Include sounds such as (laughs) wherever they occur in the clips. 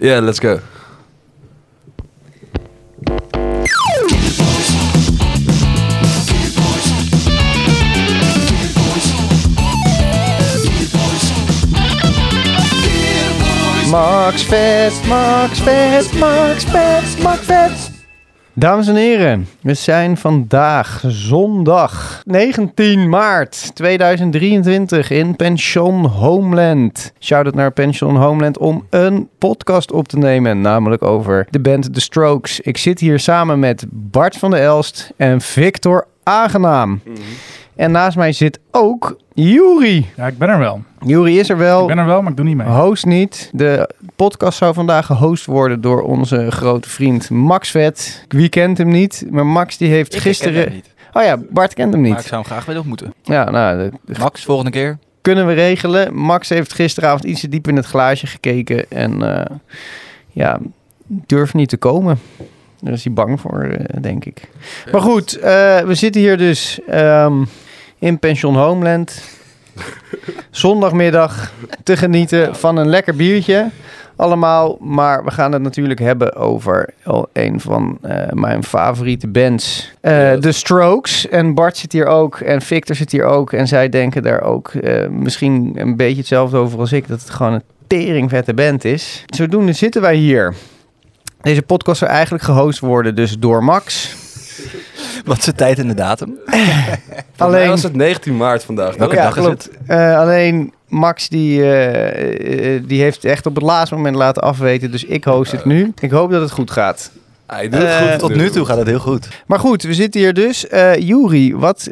Yeah, let's go. Max Fest, Max Fest, Max Fest, Max Fest. Dames en heren, we zijn vandaag zondag 19 maart 2023 in Pension Homeland. Shout-out naar Pension Homeland om een podcast op te nemen, namelijk over de band The Strokes. Ik zit hier samen met Bart van der Elst en Victor Aangenaam. En naast mij zit ook Juri. Ja, ik ben er wel. Juri is er wel. Ik ben er wel, maar ik doe niet mee. Host niet. De podcast zou vandaag gehost worden door onze grote vriend Max Vet. Wie kent hem niet? Maar Max die heeft Ik gisteren... ken hem niet, Oh ja, Bart kent hem maar ik niet. zou hem graag willen ontmoeten. Ja, nou, Max, volgende keer. kunnen we regelen. Max heeft gisteravond iets te diep in het glaasje gekeken en eh, ja, durft niet te komen. Daar is hij bang voor, eh, denk ik. Maar goed, eh, we zitten hier dus ehm, in Pension Homeland. Zondagmiddag te genieten van een lekker biertje. Allemaal, maar we gaan het natuurlijk hebben over al een van eh, mijn favoriete bands. Yes. The Strokes. En Bart zit hier ook en Victor zit hier ook. En zij denken daar ook eh, misschien een beetje hetzelfde over als ik. Dat het gewoon een teringvette band is. Zodoende zitten wij hier. Deze podcast zou eigenlijk gehost worden dus door Max. Wat is de tijd en de datum? (laughs) Alleen was het 19 maart vandaag. Welke toch? dag is klopt. Eh, alleen Max die, eh, eh, die heeft echt op het laatste moment laten afweten. Dus ik host het nu. Ik hoop dat het goed gaat. Hij doet het goed. Tot nu toe gaat het heel goed. Maar goed, we zitten hier dus. Eh Juri, wat,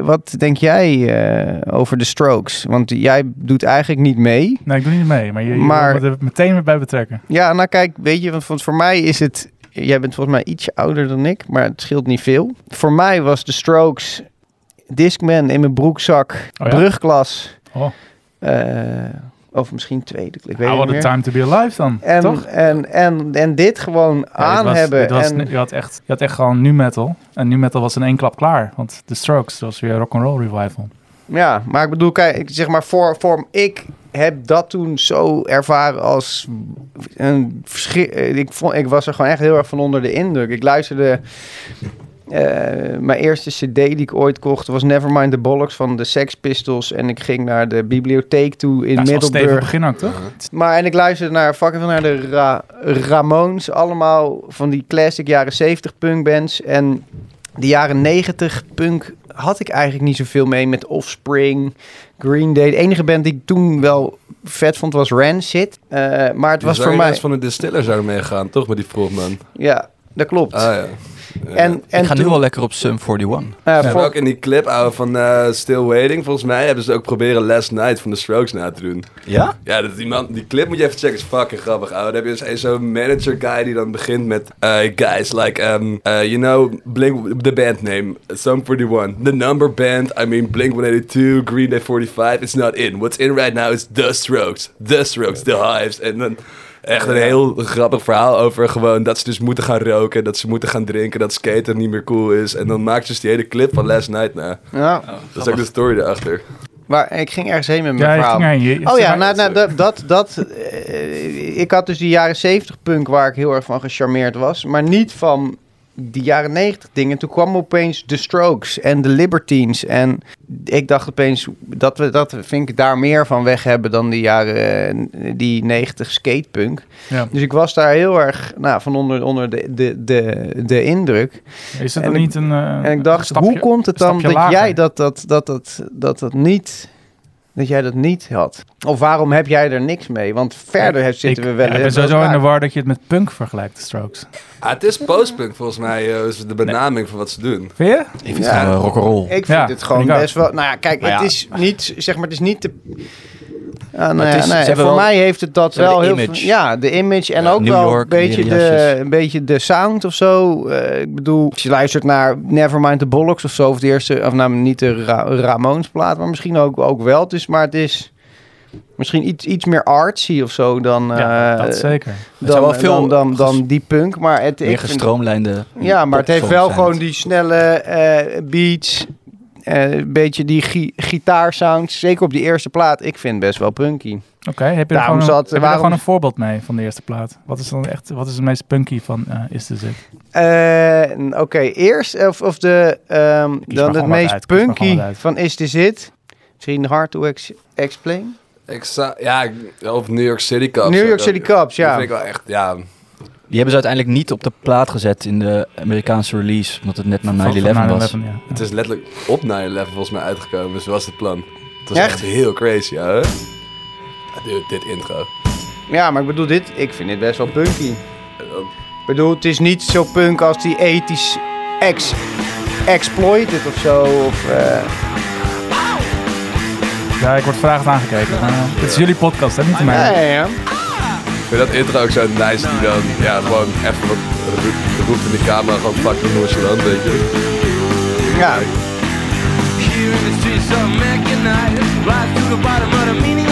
wat denk jij eh, over de strokes? Want jij doet eigenlijk niet mee. Nee, ik doe niet mee, maar je, je Maar- moet er meteen weer bij betrekken. Ja, nou kijk, weet je, want voor mij is het... Jij bent volgens mij ietsje ouder dan ik, maar het scheelt niet veel. Voor mij was de strokes Discman in mijn broekzak, Oh ja? brugklas. Oh, eh, of misschien tweede, ik weet het what niet a time to be alive dan, En, toch? en, en, en dit gewoon Ja, aan was- hebben. was- en, je, had echt, je had echt gewoon nu metal. En nu metal was in één klap klaar. Want The Strokes, dat was weer rock'n'roll revival. Ja, maar ik bedoel, kijk, ik zeg maar voor, voor ik heb dat toen zo ervaren als een verschil. Ik, vond, ik was er gewoon echt heel erg van onder de indruk. Ik luisterde. eh, mijn eerste CD die ik ooit kocht was Nevermind the Bollocks van de Sex Pistols. En ik ging naar de bibliotheek toe in Ja, dat Middelburg. begin ook, toch? Maar en ik luisterde naar fucking naar de Ra- Ramones. Allemaal van die classic jaren 70 punkbands. En de jaren 90 punk had ik eigenlijk niet zoveel mee met Offspring, Green Day. De enige band die ik toen wel vet vond was Rancid. Eh, maar het was voor mij... van de Distiller zou meegaan, toch? Met die Frogman. Ja, dat klopt. Ah ja. Ja. En, en ik ga nu wel lekker op Sum 41. eh, En voor- ook in die clip ouwe, van eh, Still Waiting, volgens mij hebben ze ook proberen Last Night van de Strokes na te doen. Ja? Ja, dat die, man, die clip moet je even checken, is fucking grappig. ouwe. Dan heb je dus zo'n manager guy die dan begint met... eh, guys, like, um, uh, you know, Blink, the band name, Sum 41. The number band, I mean Blink-182, Green Day 45, it's not in. What's in right now is The Strokes. The Strokes, The Hives. En dan echt een heel grappig verhaal over gewoon dat ze dus moeten gaan roken, dat ze moeten gaan drinken, dat skaten niet meer cool is. En dan maakt ze dus die hele clip van Last Night na. ja, Dat is ook de story erachter. maar ik ging ergens heen met mijn Ja, verhaal. ging erheen. Je- Oh ja, nou, nou, dat, dat eh, ik had dus die jaren 70 punk waar ik heel erg van gecharmeerd was, maar niet van die jaren 90 dingen. Toen kwam opeens The Strokes en The Libertines en ik dacht opeens dat we dat vind ik daar meer van weg hebben dan die jaren eh, die 90 skatepunk. Ja. Dus ik was daar heel erg nou, van onder, onder de, de, de, de indruk. Is het En dan ik- niet een eh, En ik dacht, stapje- hoe komt het dan dat lager? jij dat, dat, dat, dat, dat, dat niet... Dat jij dat niet had. Of waarom heb jij er niks mee? Want verder heb- zitten ik, we wel... ik ben sowieso in de war dat je het met punk vergelijkt, de Strokes. Ah, het is postpunk volgens mij, eh, is de benaming van wat ze doen. Vind je? Ik vind het Ja. gewoon uh, rock'n'roll. Ik vind Ja, het gewoon ik best wel... Nou ja, kijk, Maar het ja. is niet... Zeg maar, het is niet de... Ja, nou ja, is- nee, ze hebben voor wel- mij heeft het dat wel de heel image. veel... Ja, de image en Ja, ook New wel York, een beetje, de, een beetje de sound of zo. Eh, ik bedoel, als je luistert naar Nevermind the Bollocks of zo... of de eerste... Of nou, niet de Ra Ramones plaat, maar misschien ook, ook wel. Het is, maar het is... Misschien iets, iets meer artsy of zo dan, ja, eh, dat zeker. Dan, wel veel dan, dan, dan die punk. Maar het, Meer ik vind- gestroomlijnde ja, maar het heeft wel gewoon die snelle eh, beats. Eh, Een beetje die gi gitaarsounds. Zeker op die eerste plaat. Ik vind best wel punky. Oké, heb je Daarom gewoon, een, zat- heb je er waarom- gewoon een voorbeeld mee van de eerste plaat? Wat is dan echt, wat is het meest punky van eh, Is This It? Eh, Oké, eerst of, of de, ehm, dan het meest uit, punky van Is This It? Misschien hard to ex- explain? Ik zou, ja, of New York City Cups. New York Dat- City Cups, ja. vind ik wel echt, ja. Die hebben ze uiteindelijk niet op de plaat gezet in de Amerikaanse release. Omdat het net na 9-11 Van- van was. 9/11, ja. Het is letterlijk op 9-11 volgens mij uitgekomen, dus dat was het plan. Het was Echt? echt, heel crazy, hè? Ja, dude, dit intro. Ja, maar ik bedoel, dit, ik vind dit best wel punky. Ik bedoel, het is niet zo punk als die ethisch ex exploited of zo. Of, eh, Ja, ik word vragend aangekeken. maar, eh, dit is jullie podcast, hè? Niet de mijne. nee, ja. Vind dat intro ook zo nice, die dan, ja, gewoon even wat roept, in de camera, gewoon fucking nonchalant, weet je. ja. Here in the streets of mechanized Rise to the bottom of the meaning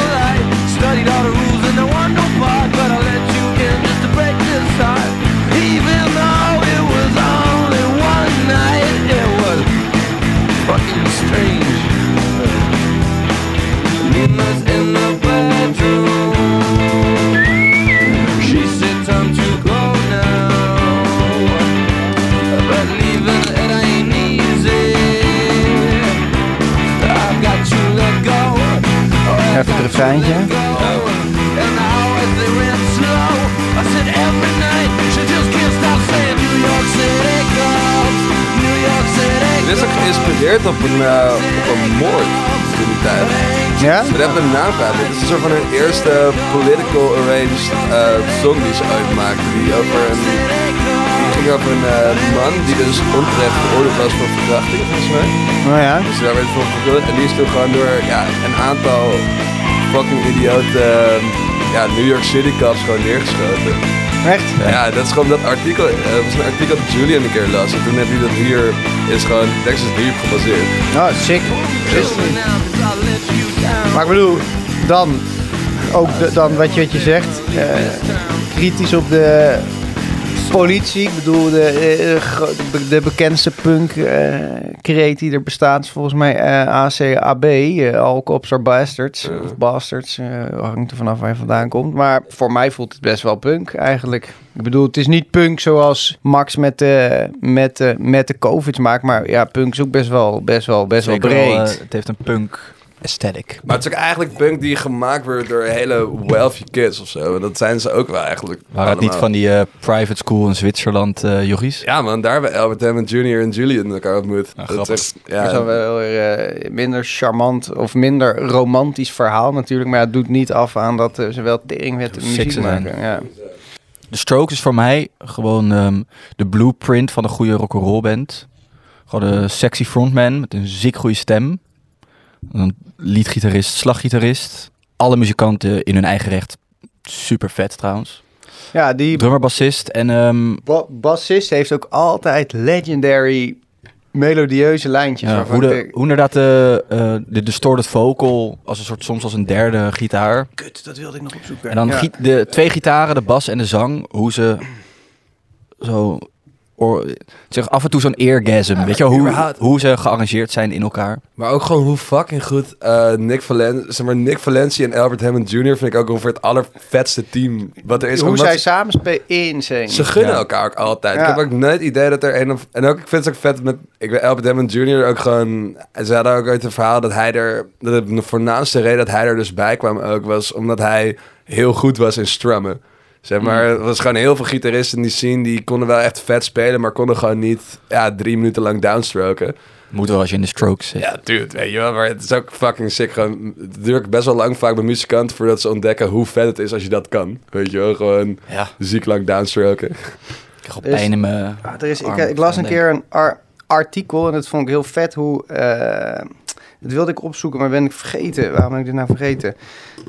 Dit is ook geïnspireerd op een, eh, op een moord in die tijd. Ja? We hebben een naam gehad. Dit is een soort van hun eerste political arranged eh, song die ze uitmaakten. Die, over een, die ging over een eh, man die dus onterecht veroordeeld was voor verkrachting, volgens mij. Nou ja. Dus daar werd voor veroordeeld. En die is toen gewoon door ja, een aantal fucking idiote eh, ja, New York City cops gewoon neergeschoten. Echt? Ja, dat is gewoon dat artikel. eh, Dat was een artikel dat Julian een keer las. En toen heb hij dat hier, is gewoon Texas Deep gebaseerd. Oh, sick. Maar ik bedoel, dan ook de- dan wat je, wat je zegt, eh, kritisch op de politie. Ik bedoel, de, de, bekendste punk create die er bestaat is volgens mij eh, ACAB, eh, All Cops Are Bastards. Of Bastards, hangt er vanaf waar je vandaan komt. Maar voor mij voelt het best wel punk eigenlijk. Ik bedoel, het is niet punk zoals Max met de, met de, met de COVID maakt. Maar ja, punk is ook best wel, best wel, best wel breed. wel, het heeft een punk aesthetic. Maar het is ook eigenlijk punk die gemaakt wordt door hele wealthy kids of zo. En dat zijn ze ook wel eigenlijk. Waren het niet van die eh, private school in Zwitserland, eh jochies? Ja man, daar hebben Albert Hammond Jr. en Julian elkaar ontmoet. Ah, dat is ja, wel weer eh, minder charmant of minder romantisch verhaal natuurlijk. Maar het doet niet af aan dat ze wel teringwette Sick muziek zijn. maken. Ja. De Strokes is voor mij gewoon ehm, de blueprint van een goede rock'n'roll band. Gewoon een sexy frontman met een ziek goede stem. Een leadgitarist, slaggitarist. Alle muzikanten in hun eigen recht. Super vet trouwens. ja, die Drummer, bassist en ehm, ba- bassist heeft ook altijd legendary melodieuze lijntjes. ja, hoe, de, hoe inderdaad de, eh, de distorted vocal als een soort soms als een derde gitaar. Kut, dat wilde ik nog opzoeken. En dan Ja. de twee gitaren, de bas en de zang, hoe ze zo zeg, af en toe zo'n eargasm, weet je wel, hoe, hoe ze gearrangeerd zijn in elkaar. Maar ook gewoon hoe fucking goed eh, Nick Valencia, zeg maar Nick Valencia en Albert Hammond Jr. vind ik ook ongeveer het allervetste team wat er is. Hoe zij ze- samen spelen in zingen. Ze gunnen Ja. elkaar ook altijd. Ja. Ik heb ook nooit het idee dat er een of... En ook, ik vind het ook vet met... Ik weet Albert Hammond Jr. ook gewoon... Ze hadden ook uit het verhaal dat hij er... Dat de voornaamste reden dat hij er dus bij kwam ook was omdat hij heel goed was in strummen. Zeg maar, er was gewoon heel veel gitaristen in die scene die konden wel echt vet spelen, maar konden gewoon niet ja, drie minuten lang downstroken. Moet wel als je in de strokes zit. Ja, dude, weet je wel, maar het is ook fucking sick. Gewoon, het duurt best wel lang vaak bij muzikanten voordat ze ontdekken hoe vet het is als je dat kan. Weet je wel, gewoon Ja, ziek lang downstroken. ik al Dus- pijn in mijn Ah, er is, ik, arm ik las een keer een ar- artikel en dat vond ik heel vet hoe... eh, dat wilde ik opzoeken, maar ben ik vergeten. Waarom ben ik dit nou vergeten?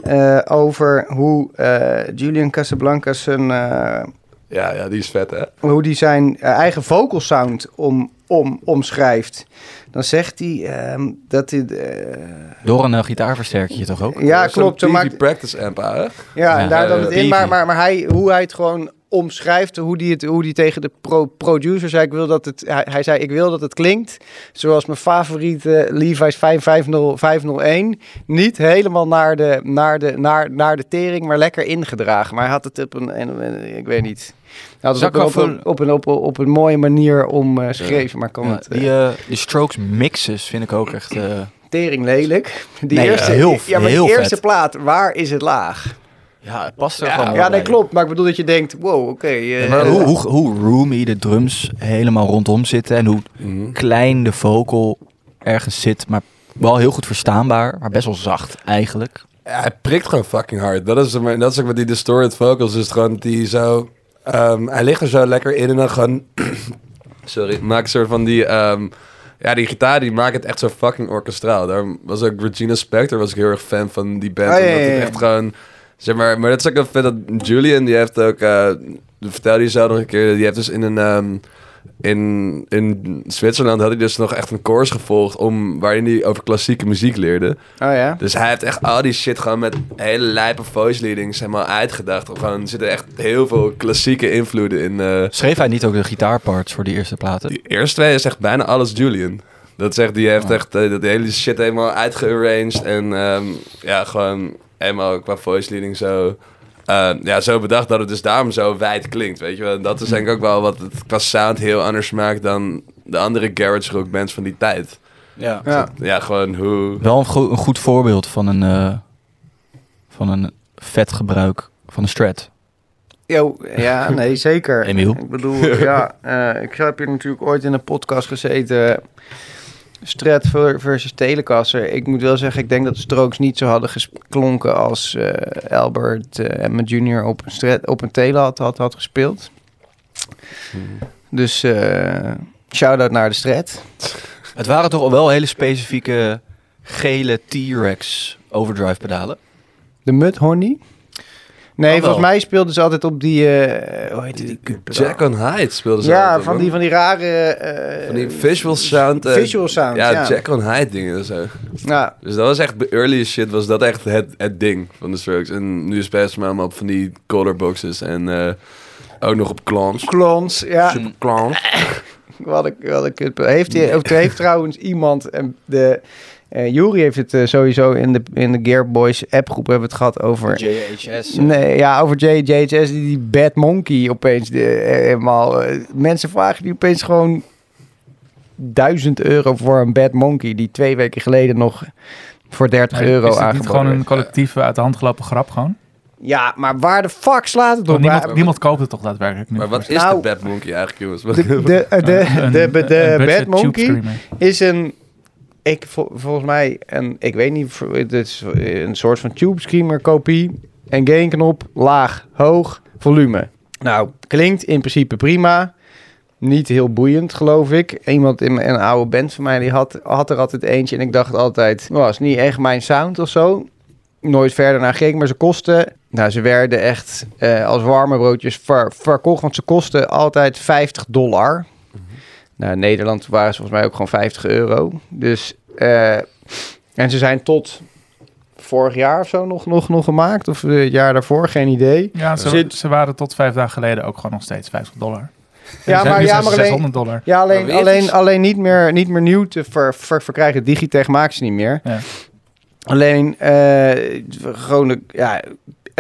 Eh, over hoe eh, Julian Casablanca zijn... eh, Ja, ja, die is vet, hè? hoe die zijn eigen vocal sound om, om, omschrijft. Dan zegt hij ehm, dat hij... eh, Door een uh, gitaarversterkertje toch ook? ja, klopt. Maakt, practice amp, hè? ja, en daar dan het in. Maar, maar, maar hij, hoe hij het gewoon omschrijft hoe die, het, hoe die tegen de pro producer zei. Ik wil dat het, hij, hij zei, ik wil dat het klinkt zoals mijn favoriete Levi's 550 501. Niet helemaal naar de, naar, de, naar, naar de tering, maar lekker ingedragen. Maar hij had het op een, een- ik weet niet. Het Zal op, een- op, een, op, een, op, een, op een mooie manier omschreven, maar kan Ja, het... eh, die, eh, die strokes mixes vind ik ook echt... eh, tering lelijk. Die Nee, eerste, heel- ja, maar heel die eerste vet. plaat, waar is het laag? Ja, het past er Ja, gewoon ja nee, klopt. Maar ik bedoel dat je denkt, wow, oké. eh, Ja, maar hoe, hoe, hoe roomy de drums helemaal rondom zitten en hoe Mhm. klein de vocal ergens zit, maar wel heel goed verstaanbaar, maar best wel zacht eigenlijk. Ja, hij prikt gewoon fucking hard. Dat is, maar dat is ook met die distorted vocals. Is het gewoon die zo... ehm, hij ligt er zo lekker in en dan gewoon... (clears throat) sorry. Maakt een soort van die... ehm, ja, die gitaar die maakt het echt zo fucking orkestraal. Daar was ook Regina Spektor was ik heel erg fan van die band. Oh, ja, omdat ja, het ja. echt gewoon... Zeg maar, maar dat is ook wel vet dat Julian, die heeft ook... eh vertelde je zo nog een keer, die heeft dus in een... ehm, in, in Zwitserland had hij dus nog echt een course gevolgd om, waarin hij over klassieke muziek leerde. Oh ja? Dus hij heeft echt al die shit gewoon met hele lijpe voice leadings helemaal uitgedacht. Of gewoon, er zitten echt heel veel klassieke invloeden in. eh Schreef hij niet ook de gitaarparts voor die eerste platen? die eerste twee is echt bijna alles Julian. Dat zegt, die heeft echt eh, dat hele shit helemaal uitgearranged. En ehm, ja, gewoon helemaal qua voice leading zo... eh, ja, zo bedacht dat het dus daarom zo wijd klinkt, weet je wel. En dat is denk ik ook wel wat het qua sound heel anders maakt dan de andere garage rock bands van die tijd. Ja. Ja. Ja, gewoon hoe... Wel een, go- een goed voorbeeld van een, eh, van een vet gebruik van een strat. Yo, ja, nee, zeker. (laughs) Emiel? Ik bedoel, ja, eh, ik heb hier natuurlijk ooit in een podcast gezeten. Strat ver- versus Telecaster. Ik moet wel zeggen, ik denk dat de Strokes niet zo hadden geklonken als eh, Albert eh Emma Jr. op een, strat, op een Tele had, had, had gespeeld. Dus eh shout-out naar de Strat. Het waren toch wel hele specifieke gele T-Rex overdrive pedalen. De Mudhoney? Nee, volgens mij speelden ze altijd op die... eh hoe heet die? Jack on Hyde speelde ze Ja, van die, van die rare... eh, Van die visual sound. eh, Visual sound, ja. ja. Jack on Hyde dingen en zo. Ja, Dus dat was echt, de early shit was dat echt het, het ding van de Strokes. En nu is best maar op van die colorboxes en ook nog op clowns. Klons, ja. Super clowns. (laughs) Wat ik, wat heeft, hij, heeft trouwens iemand, en de, eh Jury heeft het eh, sowieso in de, in de Gearboys appgroep hebben we het gehad over... JHS. Nee, ja, over JJHS, die, die Bad Monkey opeens de, eh, helemaal... mensen vragen die opeens gewoon duizend euro voor een Bad Monkey, die twee weken geleden nog voor 30 Nee, euro is het niet aangeboden gewoon een collectieve uit de hand gelopen grap gewoon? Ja, maar waar de fuck slaat het op? Want niemand, Waar- niemand koopt het toch daadwerkelijk nu? Maar wat is Nou, de Bad Monkey eigenlijk, jongens? De, de, de, de, Bad Monkey is een, ik, vol- volgens mij, een, ik weet niet, het is een soort van tube screamer kopie. En gainknop, laag, hoog, volume. Nou, klinkt in principe prima. Niet heel boeiend, geloof ik. Iemand in mijn- een oude band van mij, die had, had er altijd eentje. En ik dacht altijd, was is niet echt mijn sound of zo. Nooit verder naar gekeken, maar ze kosten... Nou, ze werden echt eh, als warme broodjes ver- verkocht. Want ze kosten altijd 50 dollar. Nou, Nederland waren ze volgens mij ook gewoon 50 euro. Dus, eh, en ze zijn tot vorig jaar of zo nog, nog, nog gemaakt. Of het jaar daarvoor, geen idee. Ja, ze, Zit- ze waren tot vijf dagen geleden ook gewoon nog steeds 50 dollar. Ja, maar, ja, maar alleen, 600 dollar. ja, alleen, alleen, alleen niet, meer, niet meer nieuw te ver, ver- verkrijgen. Digitech maken ze niet meer. Ja. Alleen, eh, gewoon, een- ja,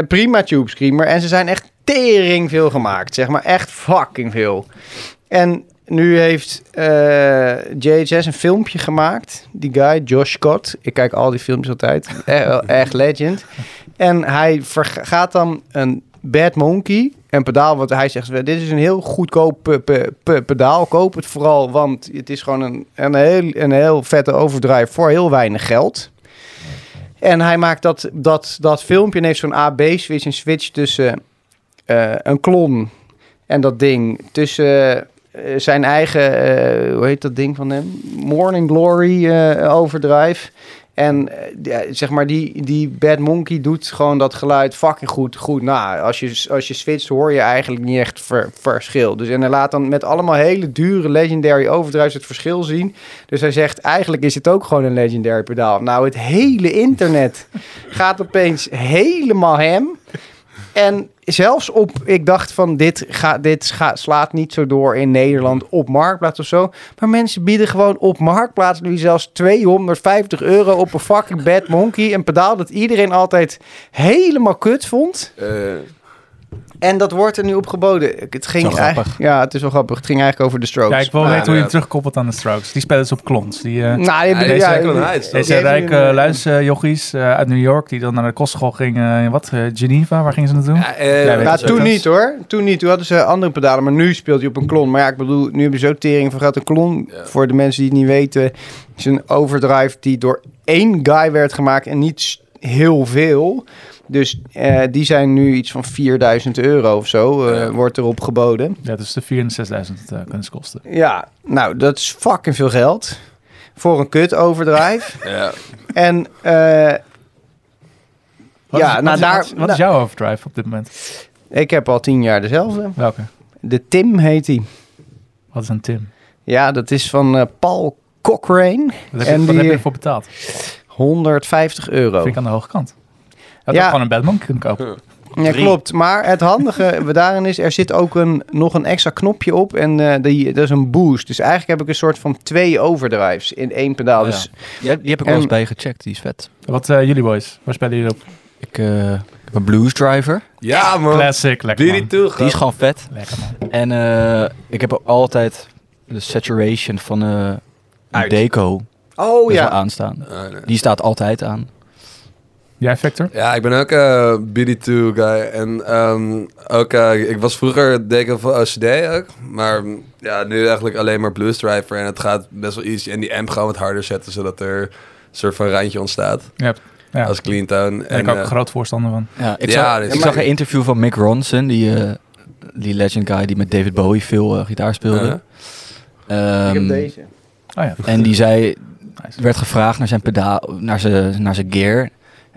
prima tube screamer. En ze zijn echt tering veel gemaakt. Zeg maar echt fucking veel. En nu heeft eh JHS een filmpje gemaakt. Die guy, Josh Scott. Ik kijk al die filmpjes altijd. (laughs) Eh, echt legend. En hij gaat dan een Bad Monkey, een pedaal, want hij zegt, dit is een heel goedkoop pe- pe- pe- pedaal. Koop het vooral, want het is gewoon een, een, heel, een heel vette overdrive voor heel weinig geld. En hij maakt dat, dat, dat filmpje en heeft zo'n AB-switch, een switch tussen eh, een klon en dat ding. Tussen zijn eigen, eh, hoe heet dat ding van hem? Morning Glory eh, overdrive. En eh, zeg maar, die, die Bad Monkey doet gewoon dat geluid fucking goed, goed na. Als je, als je switcht hoor je eigenlijk niet echt ver- verschil. Dus en hij laat dan met allemaal hele dure legendary overdrives het verschil zien. Dus hij zegt, eigenlijk is het ook gewoon een legendary pedaal. Nou, het hele internet gaat opeens helemaal hem. En zelfs op, ik dacht van dit, ga, dit slaat niet zo door in Nederland op Marktplaats of zo. Maar mensen bieden gewoon op Marktplaats nu zelfs 250 euro op een fucking Bad Monkey. Een pedaal dat iedereen altijd helemaal kut vond. Eh, En dat wordt er nu op geboden. Het ging Zo grappig. eigenlijk- Ja, het is wel grappig. Het ging eigenlijk over de Strokes. Ja, ik wil weten hoe je hem terugkoppelt aan de Strokes. Die spelen ze op klons. Die, eh, Nou, die die ja? Deze hebben rijke een, luisjochies eh uit New York, die dan naar de kostschool gingen in wat? eh, Geneva, waar gingen ze naartoe? ja, eh, toen niet hoor. Toen niet. Toen hadden ze andere pedalen, maar nu speelt hij op een klon. Maar ja, ik bedoel, nu hebben ze zo tering van gehad. Een klon, Ja. voor de mensen die het niet weten, is een overdrive die door één guy werd gemaakt en niet heel veel. Dus eh, die zijn nu iets van 4000 euro of zo, eh, Ja. wordt erop geboden. Ja, dus de 4.000 en 6.000 eh kunnen ze kosten. Ja, nou, dat is fucking veel geld. Voor een kut overdrive. (laughs) ja. en eh, Wat Ja, is, nou, wat is- daar- Wat is, wat is nou- jouw overdrive op dit moment? ik heb al tien jaar dezelfde. Welke? De Tim heet hij. Wat is een Tim? Ja, dat is van eh, Paul Cochrane. Wat heb, je, En wat die- heb je ervoor betaald? 150 euro. Vind ik aan de hoge kant. Had Ja. ook gewoon een Monkey kunnen kopen. Ja, klopt. Maar het handige (laughs) daarin is, er zit ook een, nog een extra knopje op en eh, die, dat is een boost. Dus eigenlijk heb ik een soort van twee overdrives in één pedaal. Ja. Dus Ja, die heb ik wel eens bij gecheckt, die is vet. Wat eh, jullie boys? Waar spelen jullie op? Ik, eh, ik heb een Blues Driver, ja, man. Classic, lekker Die die man. toe, die is gewoon vet. Lekker man. En eh, ik heb ook altijd de saturation van eh Uit. Deco Oh ja. aanstaan. Ah, nee. Die staat altijd aan. Jij, Victor? Ja, ik ben ook eh BD2 guy. En ehm, ook, eh, ik was vroeger deken van OCD ook. Maar ja, nu eigenlijk alleen maar Blues Driver. En het gaat best wel easy. En die amp gewoon wat harder zetten, zodat er een soort van randje ontstaat. Ja, Als clean tone. daar ben ik En, ook eh, een groot voorstander van. Ja, ik, Ja, zag, dus- ik zag een interview van Mick Ronson, die, eh, die legend guy die met David Bowie veel gitaar speelde. uh-huh. Ik heb Ehm, deze. Oh ja. En die zei, werd gevraagd naar zijn pedaal, naar zijn, naar zijn gear.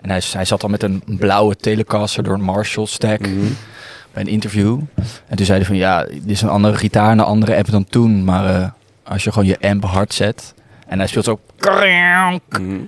En hij, hij zat al met een blauwe Telecaster door een Marshall stack Mhm. bij een interview. En toen zei hij van ja, dit is een andere gitaar en een andere amp dan toen. Maar eh, als je gewoon je amp hard zet en hij speelt zo... Mhm.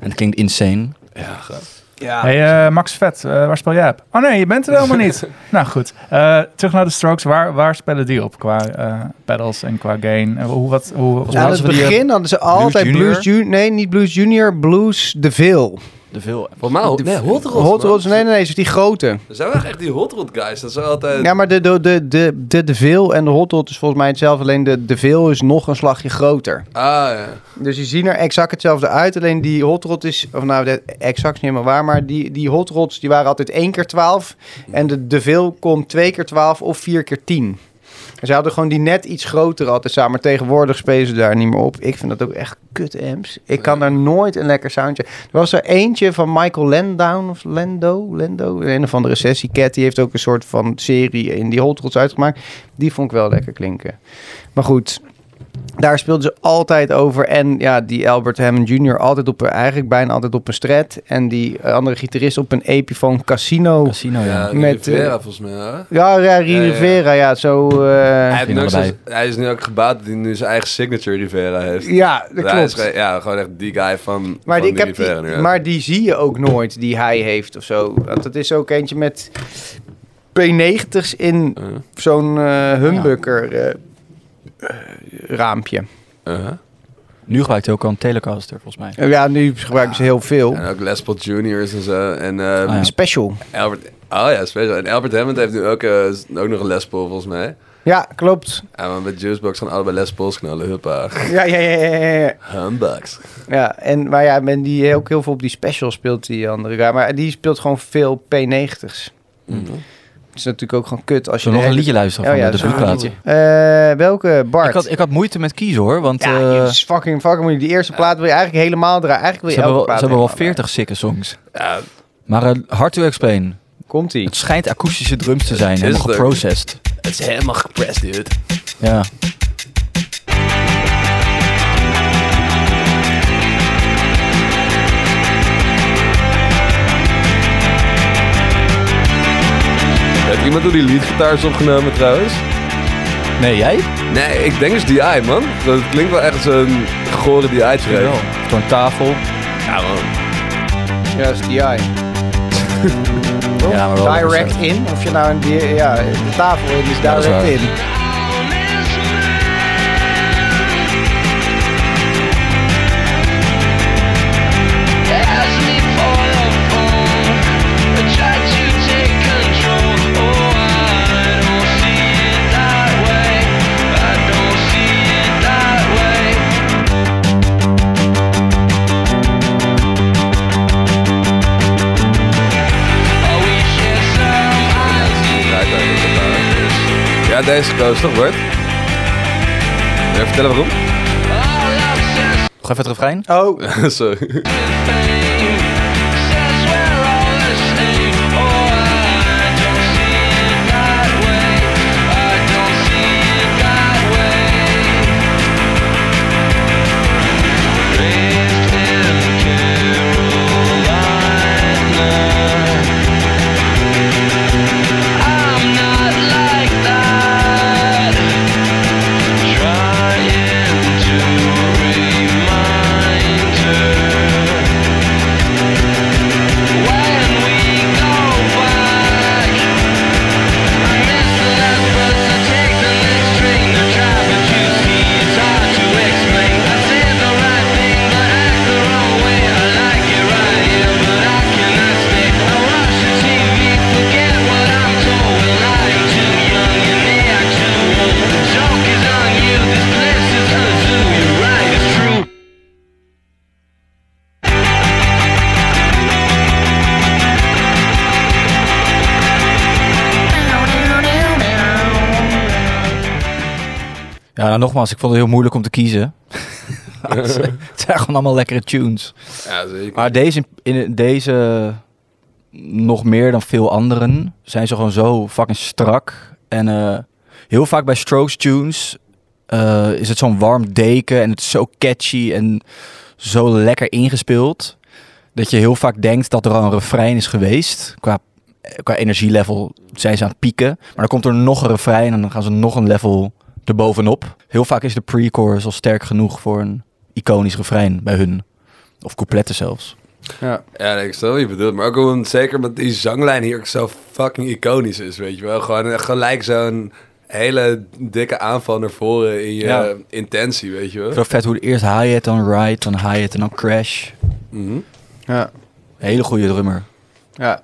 En het klinkt insane. Ja, gaaf. Ja. Hey eh, Max Vet, eh, waar speel jij op? Oh nee, je bent er helemaal niet. (laughs) nou goed, Eh, terug naar de Strokes. Waar, waar spelen die op qua eh, pedals en qua gain? Hoe, wat, hoe, hoe- Ja, het begin hadden ze altijd Junior? Blues Junior. Nee, niet Blues Junior, Blues DeVille. De veel. Volgens mij, nee, Hot Rods, Hot. Rods, nee, nee, nee, dus die grote. Er zijn wel echt die Hot Rod guys. Dat zijn altijd... Ja, maar de, de, de, de, de DeVille en de Hot Rod is volgens mij hetzelfde. Alleen de DeVille is nog een slagje groter. Ah, ja. Dus die zien er exact hetzelfde uit. Alleen die hot rod is, of nou, dat exact is niet helemaal waar, maar die, die hot rods die waren altijd één keer 12. En de DeVille komt twee keer 12 of vier keer 10. En ze hadden gewoon die net iets groter altijd samen. Maar tegenwoordig spelen ze daar niet meer op. Ik vind dat ook echt kut amps. Ik kan daar nooit een lekker soundje. Er was er eentje van Michael Landau of Lando, Lando, een of andere sessie cat. Die heeft ook een soort van serie in die hot rods uitgemaakt. Die vond ik wel lekker klinken. Maar goed, daar speelden ze altijd over. En ja, die Albert Hammond Jr. altijd op, eigenlijk bijna altijd op een strat. En die andere gitarist op een Epiphone Casino. Casino, ja. Ja, Met, eh, volgens mij, hè? Ja, ja, Rie Ja, ja. Rivera, ja, zo... eh, Hij, nu is nu ook gebouwd dat hij nu zijn eigen signature Rivera heeft. ja, dat is klopt. ja, gewoon echt die guy van, Maar van die, ik heb Rivera die, maar die zie je ook nooit, die hij heeft of zo. Want het is ook eentje met P90's in Uh, zo'n eh humbucker raampje. uh-huh. Nu gebruikt hij ook al een Telecaster, volgens mij. Ja, nu gebruiken ze heel veel. En ook Les Paul Juniors en zo. En ehm, Ah, ja. Special. Albert... Oh ja, special. En Albert Hammond heeft nu ook, eh, ook nog een Les Paul, volgens mij. Ja, klopt. En maar met Juicebox gaan allebei Les Pauls knallen. Huppa. Ja, ja, ja, ja, ja, ja. Humbugs. Ja, en, maar ja, men die ook heel veel op die special speelt, die andere guy. Maar die speelt gewoon veel P90's. Mhm. Het is natuurlijk ook gewoon kut als je... Nog de een liedje luisteren Oh van ja, de? Eh, welke? Bart? Ik had, ik had moeite met kiezen hoor, want ja, eh, het is fucking, fucking moeilijk. Die eerste plaat wil je eigenlijk helemaal draaien. Eigenlijk ze wil je hebben wel, ze hebben wel 40 sikke songs. Ja, Maar eh, hard to explain. Komt-ie. Het schijnt akoestische drums te zijn, Is helemaal geprocessed. het is helemaal gepressed, dude. Ja. Iemand hoe die leadgitaar is opgenomen trouwens? Nee, jij? Nee, ik denk dus DI, man. Dat klinkt wel echt zo'n gore DI-track. Zo'n tafel. Ja, man. Ja, dat is die eye. (laughs) Ja, maar wel direct in. Of je nou een ja, de tafel in is dat is direct in. Deze gekozen toch, Bart? Wil je vertellen waarom? Nog even het refrein. Oh, (laughs) Sorry. (laughs) Ja, nou, nogmaals, ik vond het heel moeilijk om te kiezen. (laughs) (laughs) het zijn gewoon allemaal lekkere tunes. Ja, zeker. Maar deze, in deze, nog meer dan veel anderen, zijn ze gewoon zo fucking strak. En eh, heel vaak bij Strokes tunes eh, is het zo'n warm deken en het is zo catchy en zo lekker ingespeeld. Dat je heel vaak denkt dat er al een refrein is geweest. Qua, qua energielevel zijn ze aan het pieken. Maar dan komt er nog een refrein en dan gaan ze nog een level erbovenop. Heel vaak is de pre-chorus al sterk genoeg voor een iconisch refrein bij hun. Of coupletten zelfs. ja. Ja, ik snap wat je bedoelt. Maar ook gewoon zeker met die zanglijn hier ook zo fucking iconisch is, weet je wel. Gewoon echt gelijk zo'n hele dikke aanval naar voren in je Ja. intentie, weet je wel. Zo vet hoe het eerst hi-hat, dan ride, dan hi-hat en dan crash. Mhm. Ja. Hele goede drummer. Ja.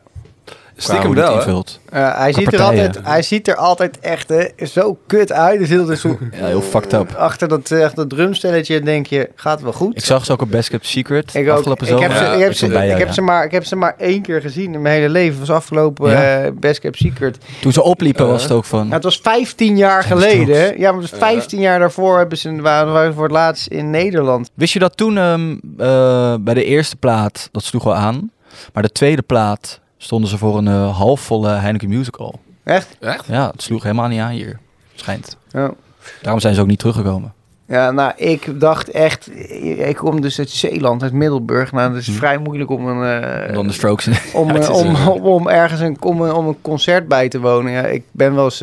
Stiekem wel, invult. Hij, ziet er altijd, hij ziet er altijd echt hè, zo kut uit. Dus heel, dus zo, (laughs) Ja, heel fucked up. Achter dat, eh, dat drumstelletje denk je, gaat wel goed. Ik zag ze ook op Best Kept Secret Ik, ook. afgelopen ik, heb zomer. ze, ik, heb ze, was bij jou, ik, heb ja. ze maar, ik heb ze maar één keer gezien in mijn hele leven. Het was afgelopen Ja. eh, Best Kept Secret. Toen ze opliepen was het ook van... Nou, het was 15 jaar geleden. Ja, maar het was 15 jaar daarvoor hebben ze, waren, ze voor het laatst in Nederland. Wist je dat toen ehm, eh, bij de eerste plaat, dat sloeg wel aan. Maar de tweede plaat stonden ze voor een eh, halfvolle Heineken Musical. Echt? Echt? Ja, het sloeg helemaal niet aan hier. Schijnt. Ja. Daarom zijn ze ook niet teruggekomen. Ja, nou, ik dacht echt... Ik kom dus uit Zeeland, uit Middelburg. Nou, het is vrij moeilijk om een... eh, Dan de Strokes. om, (laughs) Ja, het eh, om, om, om ergens een, om, een- om een concert bij te wonen. Ja, ik ben wel eens...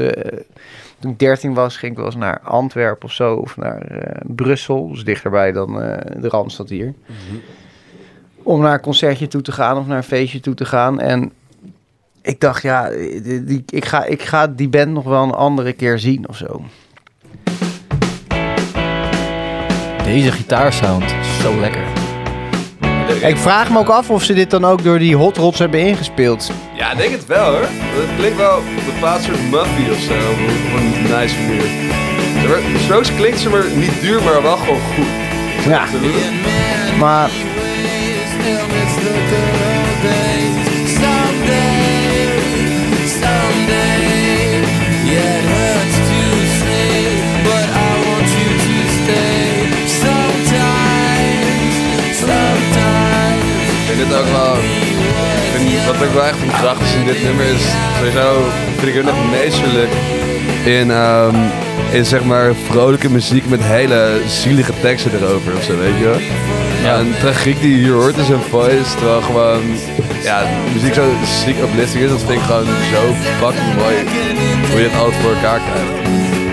toen ik 13 was, ging ik wel eens naar Antwerpen of zo. Of naar eh, Brussel. Dus dichterbij dan eh, de Randstad hier. Om naar een concertje toe te gaan of naar een feestje toe te gaan. En ik dacht, ja, die, die- ik, ga, ik ga die band nog wel een andere keer zien of zo. Deze gitaarsound is zo lekker. Ik vraag me ook af of ze dit dan ook door die hot rods hebben ingespeeld. Ja, ik denk het wel hoor. Het klinkt wel op een bepaald soort muffy of zo. Op een, nice manier. Strokes klinkt ze maar niet duur, maar wel gewoon goed. Ja, maar wat ook wel echt een kracht is in dit nummer is... Sowieso vind ik echt meesterlijk in, ehm, in zeg maar vrolijke muziek met hele zielige teksten erover of zo, weet je wel? Ja. Een tragiek die je hier hoort in zijn voice, terwijl gewoon... Ja, muziek zo ziek uplifting is, dat vind ik gewoon zo fucking mooi. Hoe je het altijd voor elkaar krijgt.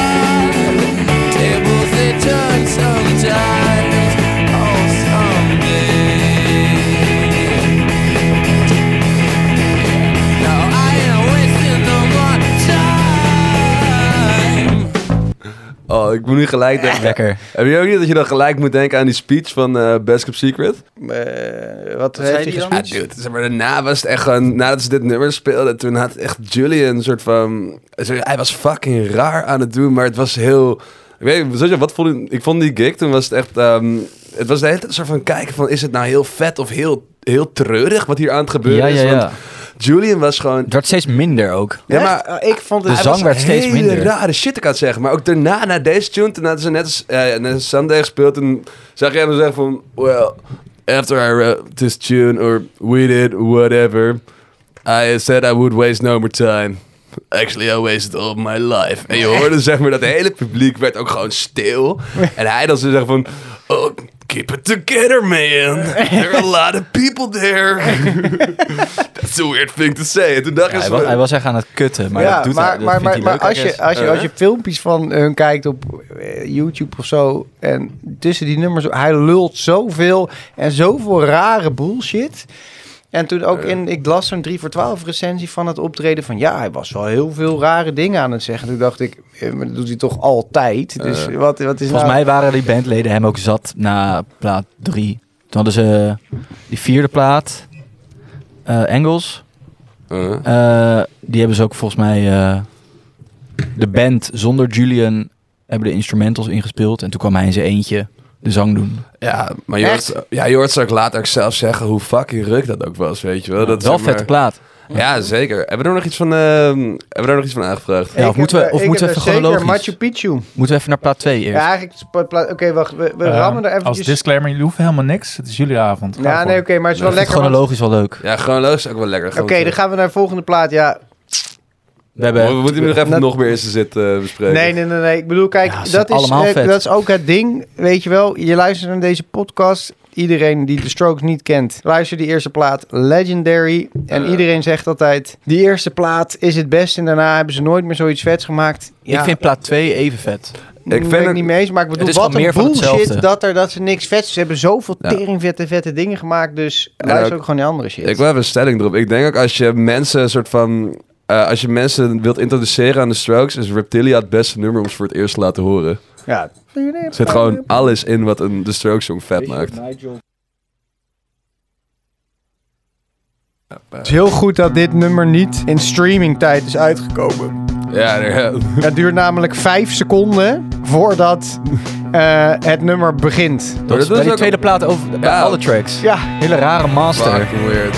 Hard. Tables they turn sometimes. Oh, ik moet nu gelijk denken. Lekker. Heb je ook niet dat je dan gelijk moet denken aan die speech van eh Best Kept Secret? Eh, wat heeft hij die dan? Ja, gespeeld? dude, zeg maar, daarna was het echt gewoon, nadat ze dit nummer speelden, toen had echt Julian een soort van, sorry, hij was fucking raar aan het doen, maar het was heel, ik weet je, wat vond je, ik vond die gig, toen was het echt, ehm, het was de hele tijd een soort van kijken van, is het nou heel vet of heel, heel treurig wat hier aan het gebeuren Ja, is? ja, ja. Want Julian was gewoon, Het werd steeds minder ook. ja, maar Eh, ik vond het... De zang werd steeds hele minder. rare shit ik het zeggen. Maar ook daarna, na deze tune, toen hadden ze net als, eh, net als Sunday gespeeld. En zag jij hem zeggen van... Well, after I wrote this tune, or we did, whatever... I said I would waste no more time. Actually, I wasted all my life. En je hoorde (laughs) zeg maar dat het hele publiek werd ook gewoon stil. (laughs) En hij dan zo zeggen van... Oh, keep it together, man. There are a lot of people there. (laughs) That's a weird thing to say. En toen dacht Ja, hij, was, hij was echt aan het kutten, maar ja, dat doet maar, hij. dat maar, maar, maar als, je, als, je, Uh. als je filmpjes van hun kijkt op eh, YouTube of zo... en tussen die nummers... hij lult zoveel en zoveel rare bullshit... En toen ook in, ik las zo'n 3 voor 12 recensie van het optreden van ja, hij was wel heel veel rare dingen aan het zeggen. Toen dacht ik, eh, maar dat doet hij toch altijd? Dus wat, wat is Volgens nou... mij waren die bandleden hem ook zat na plaat 3. Toen hadden ze die vierde plaat, eh, Engels. Uh. Eh, die hebben ze ook volgens mij eh, de band zonder Julian hebben de instrumentals ingespeeld. En toen kwam hij in zijn eentje de zang doen. Ja, maar je hoort, ja, je hoort ook later ook zelf zeggen hoe fucking ruk dat ook was, weet je wel. Dat Wel zeg maar- vette plaat. Ja, zeker. Hebben we er nog iets van, ehm, hebben we er nog iets van aangevraagd? Ja, of moeten we- of eh, moeten we even zeker chronologisch? Machu Picchu. Moeten we even naar plaat 2 eerst? Ja, eigenlijk... is Oké, wacht. We, we Eh, rammen er Als eventjes... disclaimer, jullie hoeven helemaal niks. Het is jullie avond. Ga Ja, nee, oké, maar het is wel lekker. want- chronologisch wel leuk. Ja, is ook wel lekker. Oké, dan gaan we naar de volgende plaat. Ja, We hebben... We moeten nog even Dat- nog meer in zijn zit eh, bespreken. nee, nee, nee, nee. Ik bedoel, kijk, Ja, dat, is, allemaal vet. dat is ook het ding. Weet je wel, je luistert naar deze podcast. Iedereen die de Strokes niet kent, luister die eerste plaat Legendary. En Eh. iedereen zegt altijd, die eerste plaat is het best. En daarna hebben ze nooit meer zoiets vets gemaakt. Ja, Ik vind plaat 2 even vet. ik vind ben het- niet mee eens. Maar ik bedoel, is wat een meer bullshit dat, er, dat ze niks vets... Ze hebben zoveel Ja. tering vette, vette dingen gemaakt. Dus En luister ook- ook gewoon die andere shit. Ik wil even een stelling erop. Ik denk ook als je mensen een soort van... eh, als je mensen wilt introduceren aan de Strokes, is Reptilia het beste nummer om ze voor het eerst te laten horen. ja. Er zit gewoon alles in wat een de Strokes song vet maakt. Het is heel goed dat dit nummer niet in streamingtijd is uitgekomen. Ja, er- Het duurt namelijk vijf seconden voordat eh, het nummer begint. dat Dat is bij die tweede plaat over bij Ja. alle tracks. Ja, Hele rare master. fucking weird.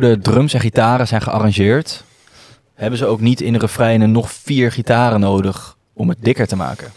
Hoe de drums en gitaren zijn gearrangeerd, hebben ze ook niet in de refreinen nog vier gitaren nodig om het dikker te maken.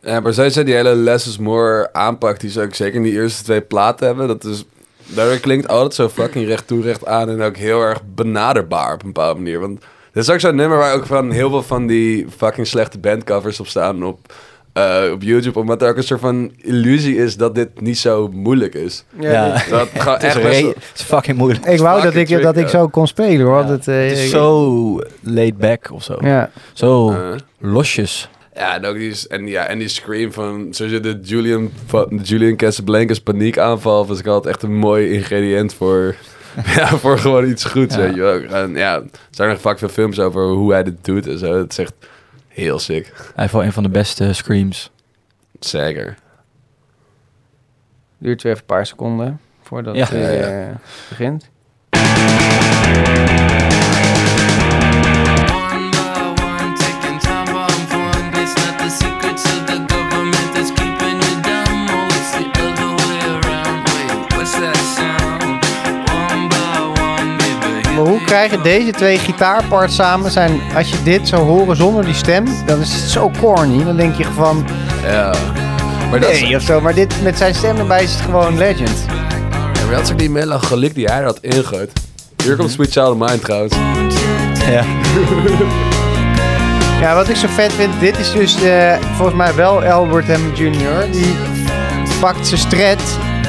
Ja, maar sowieso die hele less is more aanpak die ze ook zeker in die eerste twee platen hebben. Dat is, daardoor klinkt altijd zo fucking recht toe, recht aan en ook heel erg benaderbaar op een bepaalde manier. Want dit is ook zo'n nummer waar ook van heel veel van die fucking slechte bandcovers op staan op eh, op YouTube, omdat er ook een soort van illusie is dat dit niet zo moeilijk is. Ja. Dat (laughs) is, echt best het is fucking moeilijk. Ik wou dat ik, trick, dat ik zo kon spelen hoor. Ja. Dat, eh, Het is zo laid back of zo. Ja. Zo Eh. losjes. Ja, en ook die, en, ja, en die scream van, zoals je de Julian, van- de Julian Casablancas paniekaanval, was ik altijd echt een mooi ingrediënt voor, (laughs) ja, voor gewoon iets goeds, Ja. weet je wel. En ja, er zijn nog vaak veel films over hoe hij dit doet en zo. Het is echt heel sick. Hij heeft wel een van de beste screams. Zeker. Duurt weer even een paar seconden voordat Ja. het Ja, ja. eh, begint. Krijgen deze twee gitaarparts samen zijn... Als je dit zou horen zonder die stem, dan is het zo corny. Dan denk je van, Ja. Maar dat, is, nee of zo. Maar dit, met zijn stem erbij is het gewoon legend. ja, maar dat is ook die melancholiek die hij had ingooid. Hier komt Sweet Child of Mine trouwens. Ja. Ja, wat ik zo vet vind, dit is dus eh, volgens mij wel Albert Hammond Jr. Die pakt zijn stret,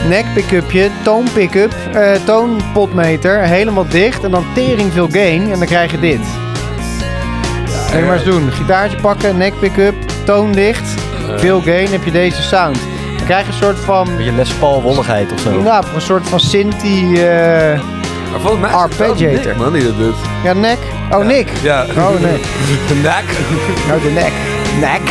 nek pick-upje, toon pick-up, eh, toonpotmeter, helemaal dicht en dan tering veel gain en dan krijg je dit. Ga je maar eens doen. Gitaartje pakken, nek pick-up, toon dicht, veel gain, heb je deze sound. Dan krijg je een soort van, Beetje Les Paul wolligheid of zo. nou, een soort van Sinti, eh, Maar volgens mij is het wel Arpeggiator. Nick, man, die dat doet. ja, nek. Oh, Nick. Ja. Oh, nee. (laughs) De nek. Oh, de nek. Nek.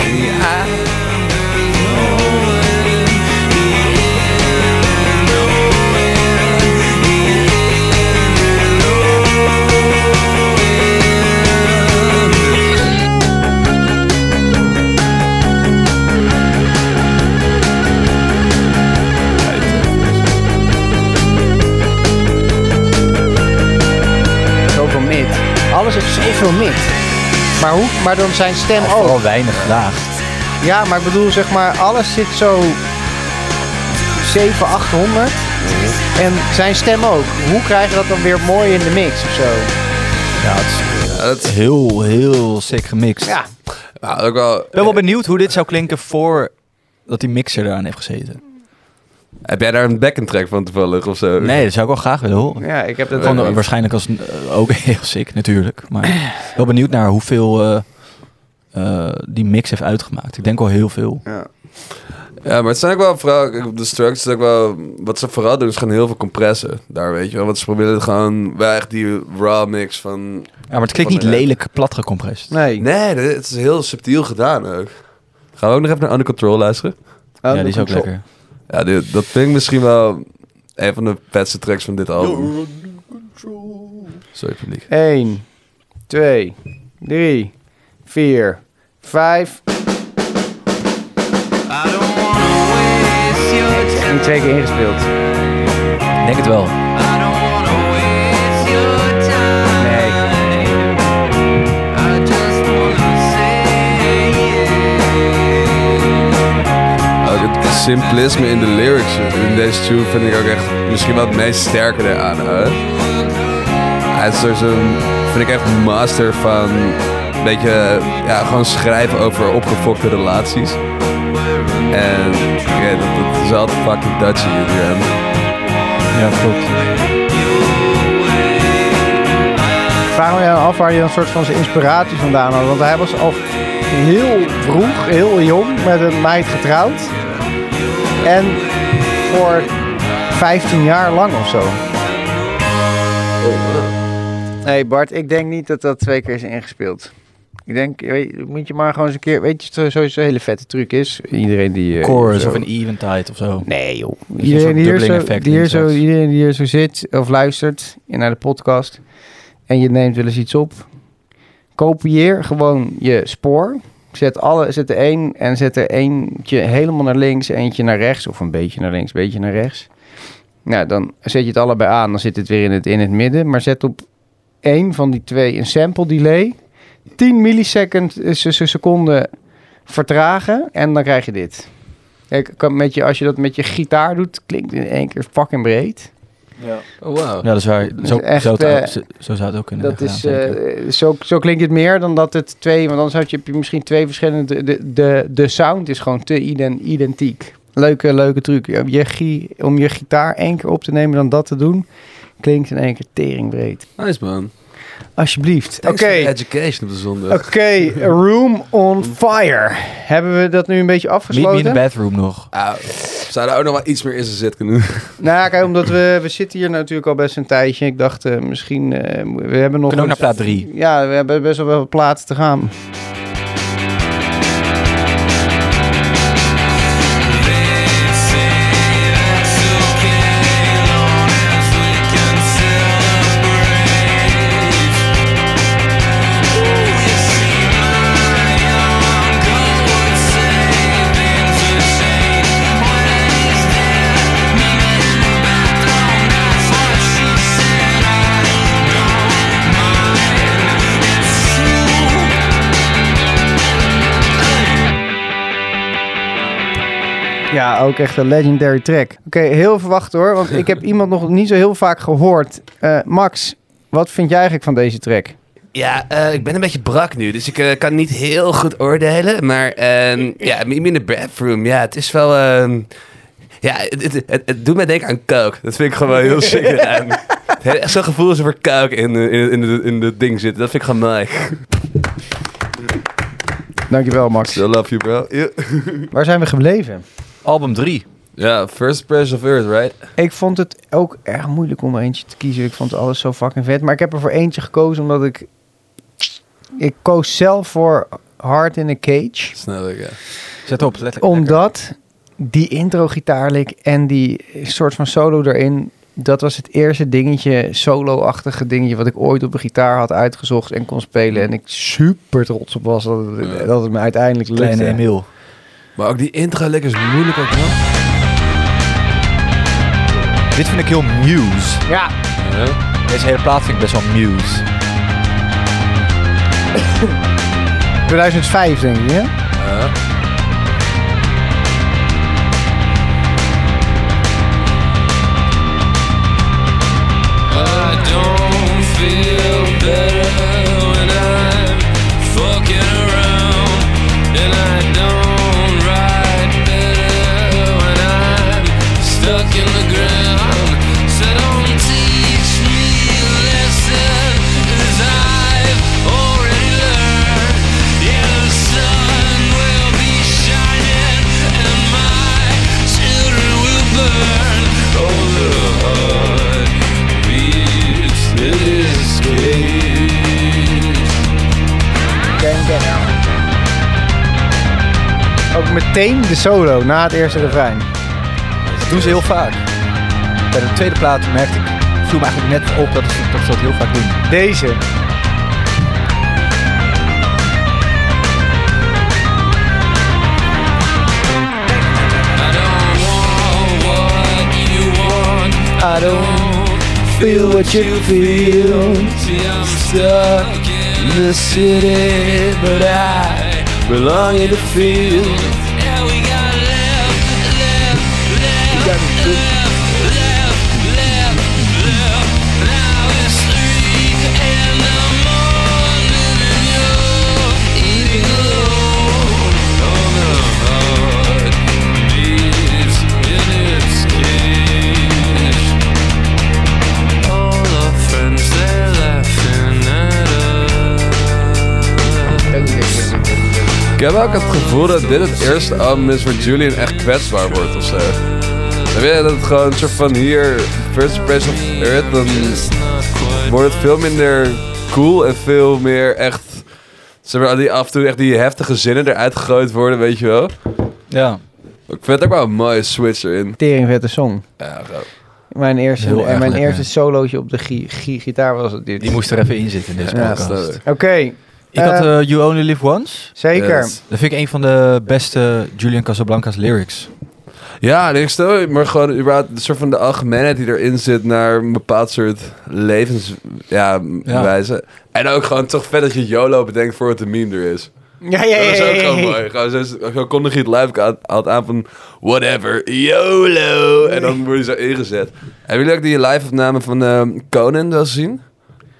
Alles heeft zoveel mid. Maar, hoe, maar dan zijn stem ook. Vooral weinig laag. Ja, maar ik bedoel, zeg maar, alles zit zo 7, 800. En zijn stem ook. Hoe krijg je dat dan weer mooi in de mix of zo? Ja, het is is heel, heel sick gemixt. Ja, ook wel... Ik ben wel benieuwd hoe dit zou klinken voor dat die mixer eraan heeft gezeten. Heb jij daar een backing track van toevallig of zo? Nee, dat zou ik wel graag willen horen. ja ik heb dat Gewoon ook niet. waarschijnlijk als eh, ook (laughs) heel sick natuurlijk. Maar wel benieuwd naar hoeveel eh, eh, die mix heeft uitgemaakt. Ik denk wel heel veel. Ja. Ja, maar het zijn ook wel vooral... De Strokes is ook wel... Wat ze vooral doen is gewoon heel veel compressen. Daar, weet je wel. Want ze proberen gewoon... Wel echt die raw mix van... Ja, maar het klinkt niet de- lelijk plat gecompressed. Nee. Nee, het is heel subtiel gedaan ook. Gaan we ook nog even naar Under Control luisteren? Oh, ja, die is ook lekker. Ja, dit, dat vind ik misschien wel... Een van de vetste tracks van dit album. Sorry, publiek. 1, 2, 3, 4, 5. I don't wanna waste your time. En twee keer ingespeeld. Ik denk het wel. Simplisme in de lyrics in deze tune vind ik ook echt misschien wel het meest sterke eraan. Hè? Hij is er zo'n, vind ik echt een master van een beetje, ja, gewoon schrijven over opgefokte relaties. En ja, dat, dat is altijd fucking Dutchy in. Ja, klopt. Ik vraag me af waar je een soort van zijn inspiratie vandaan had. Want hij was al heel vroeg, heel jong, met een meid getrouwd. En voor 15 jaar lang of zo. Nee Bart, ik denk niet dat dat twee keer is ingespeeld. Ik denk, weet, moet je maar gewoon eens een keer... Weet je, sowieso een hele vette truc is? Iedereen die... eh, Chorus zo- of een eventide of zo. Nee joh. een Iedereen die, hier zo, die hier zo, iedereen die hier zo zit of luistert naar de podcast en je neemt wel eens iets op, kopieer gewoon je spoor. Zet, alle, zet er één en zet er eentje helemaal naar links, eentje naar rechts of een beetje naar links, een beetje naar rechts. Nou, dan zet je het allebei aan, dan zit het weer in het, in het midden. Maar zet op één van die twee een sample delay. 10 millisecond eh, se- se- seconden vertragen en dan krijg je dit. Kijk, met je, als je dat met je gitaar doet, klinkt in één keer fucking breed. Oh, wow. Ja, dat is waar. Zo, echt, zo, zou het, eh, zo, zo zou het ook kunnen Dat is, eh, zo, zo klinkt het meer dan dat het twee, want anders had je, heb je misschien twee verschillende. De, de, de sound is gewoon te iden- identiek. Leuke, leuke truc. Je, om je gitaar één keer op te nemen dan dat te doen, klinkt in één keer teringbreed. Nice, man. Alsjeblieft. Oké. The education op de zondag. Oké, (laughs) Room on Fire. Hebben we dat nu een beetje Meet me in afgesloten? the bathroom nog. Ah, we zouden ook nog wel iets meer in zijn zit kunnen doen. Nou, ja, kijk, omdat we, we zitten hier natuurlijk al best een tijdje. Ik dacht, eh, misschien, eh, we hebben nog... Kunnen ook naar plaat drie. Ja, we hebben best wel wel platen te gaan. Ja, ook echt een legendary track. Oké, heel verwacht hoor, want ik heb (laughs) iemand nog niet zo heel vaak gehoord. Eh, Max, wat vind jij eigenlijk van deze track? Ja, eh, ik ben een beetje brak nu, dus ik eh, kan niet heel goed oordelen. Maar eh, ja, Me in the Bathroom, ja, het is wel... eh, ja, het, het, het, het doet mij denken aan coke. Dat vind ik gewoon heel (laughs) sick eraan. Het heeft echt zo'n gevoel alsof er coke in, in, in, de, in de ding zit. Dat vind ik gewoon mooi. Dankjewel Max. I love you, bro. Waar zijn we gebleven? Album 3. Ja, First Press of Earth, right? Ik vond het ook erg moeilijk om er eentje te kiezen. Ik vond alles zo fucking vet. Maar ik heb er voor eentje gekozen omdat ik... Ik koos zelf voor Heart in a Cage. Ik, ja. Zet op, letterlijk. Omdat die intro-gitaarlik en die soort van solo erin... Dat was het eerste dingetje, solo-achtige dingetje... wat ik ooit op een gitaar had uitgezocht en kon spelen. En ik super trots op was dat het, dat het me uiteindelijk lukte. Kleine Emil. Maar ook die intro lekker is moeilijk ook, man. Dit vind ik heel Muse. Ja, Ja. Deze hele plaat vind ik best wel Muse. (coughs) 2005 denk ik, hè? Ook meteen de solo na het eerste refrein. Dat doen ze heel vaak. Bij de tweede plaat merkte ik, viel me eigenlijk net op dat, ze- dat heel vaak doen. Deze. I don't feel what you feel. See, I'm stuck in the city, but I belong in the field. Yeah, we gotta live, live, live, live. Heb ook het gevoel dat dit het eerste album is waar Julian echt kwetsbaar wordt of zo. Dan weet je dat het gewoon een soort van hier, First Impression of Earth, dan wordt het veel minder cool en veel meer echt, zeg maar, die af en toe echt die heftige zinnen eruit gegooid worden, weet je wel. Ja. Ik vind het ook wel een mooie switch erin. Tering vette song. Ja, zo. Mijn eerste, Heel en mijn lekker. eerste solootje op de gi- gi- gitaar was het dit. Die moest er even in zitten in deze Ja, podcast. snap ik. Had Eh, eh, You Only Live Once. zeker. Yes. Dat vind ik een van de beste Julian Casablancas lyrics. Ja, ik stel maar gewoon überhaupt een soort van de algemeenheid die erin zit naar een bepaald soort levenswijze. Ja, Ja. wijze. En ook gewoon toch vet dat je YOLO bedenkt voor het een meme er is. Ja, ja, Dat was ja, ook ja, gewoon ja. mooi. Gewoon zo, zo kondig je het live aan, had aan van whatever, YOLO. En dan word je zo ingezet. Hebben jullie ook die live-opname van ehm, Conan wel gezien?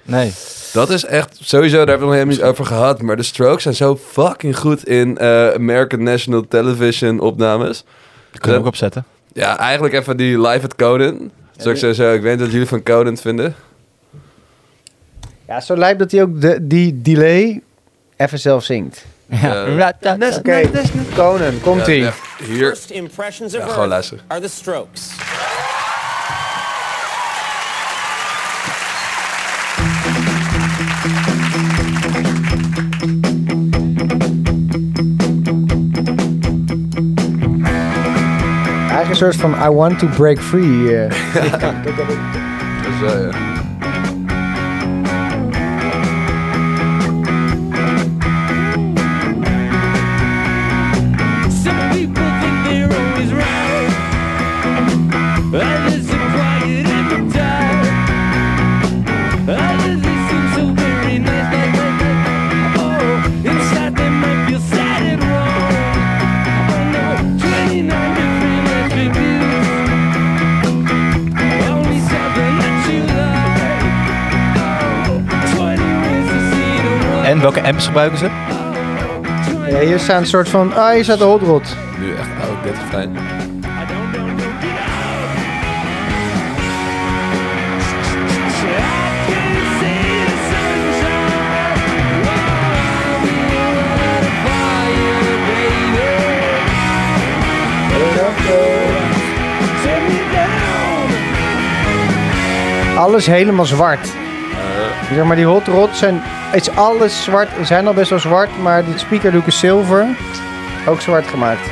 Nee. Dat is echt, sowieso, daar hebben we nog helemaal niet over gehad. Maar de Strokes zijn zo fucking goed in eh, American National Television opnames. Die kunnen we ook opzetten. Ja, eigenlijk even die live at Conan. Zal ik sowieso, ik weet niet wat jullie van Conan vinden. Ja, zo lijkt dat hij ook de, die delay even zelf zingt. Ja. (laughs) Eh, Oké, Conan, komt ie. Ja, hier, First impressions of Ja, gewoon luisteren. are the Strokes. Soort van I want to break free. eh. dus, eh, ja. Amps gebruiken ze? Ja, hier staan een soort van... Ah, hier staat de hot rod. Nu echt oud, dit is fijn. Alles helemaal zwart. Zeg maar, die hot rod zijn... Is alles zwart. Ze zijn al best wel zwart, maar dit speakerdoek is zilver. Ook zwart gemaakt.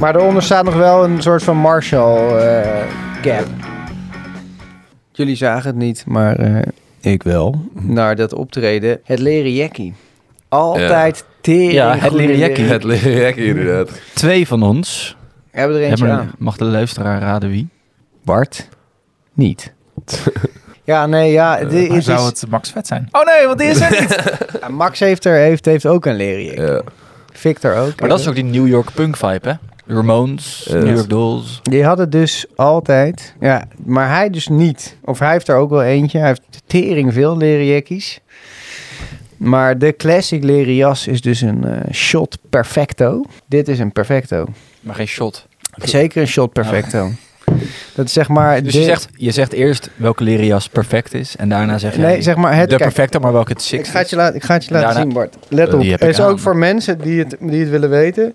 Maar eronder staat nog wel een soort van Marshall eh, gap. Jullie zagen het niet, maar eh, ik wel. Naar dat optreden. Het leren jackie. Altijd tering. Ja, het leren jackie. Het leren inderdaad. Twee van ons Hebben er eentje hebben, aan. mag de luisteraar raden wie? Bart? Niet. (laughs) ja, nee, ja. Eh, dit Maar het zou is, het Max Vet zijn? Oh nee, want die is er niet. (laughs) Ja, Max heeft, er, heeft, heeft ook een leren jackie. Ja. Victor ook. Maar dat is ook die New York punk vibe, hè? Ramones. New York Dolls. Die hadden dus altijd... Ja, maar hij dus niet. Of hij heeft er ook wel eentje. Hij heeft tering veel leren jackies. Maar de classic leren jas is dus een eh, shot perfecto. Dit is een perfecto. Maar geen shot. Zeker een shot perfecto. Dat is zeg maar... Dus je zegt, je zegt eerst welke leren jas perfect is. En daarna zeg je Nee, zeg maar het... de kijk, perfecte, maar welke het Ik six ga het je, laten, ik ga het je laten Daarna- zien, Bart. Let op. Het ik is ook voor mensen die het, die het willen weten.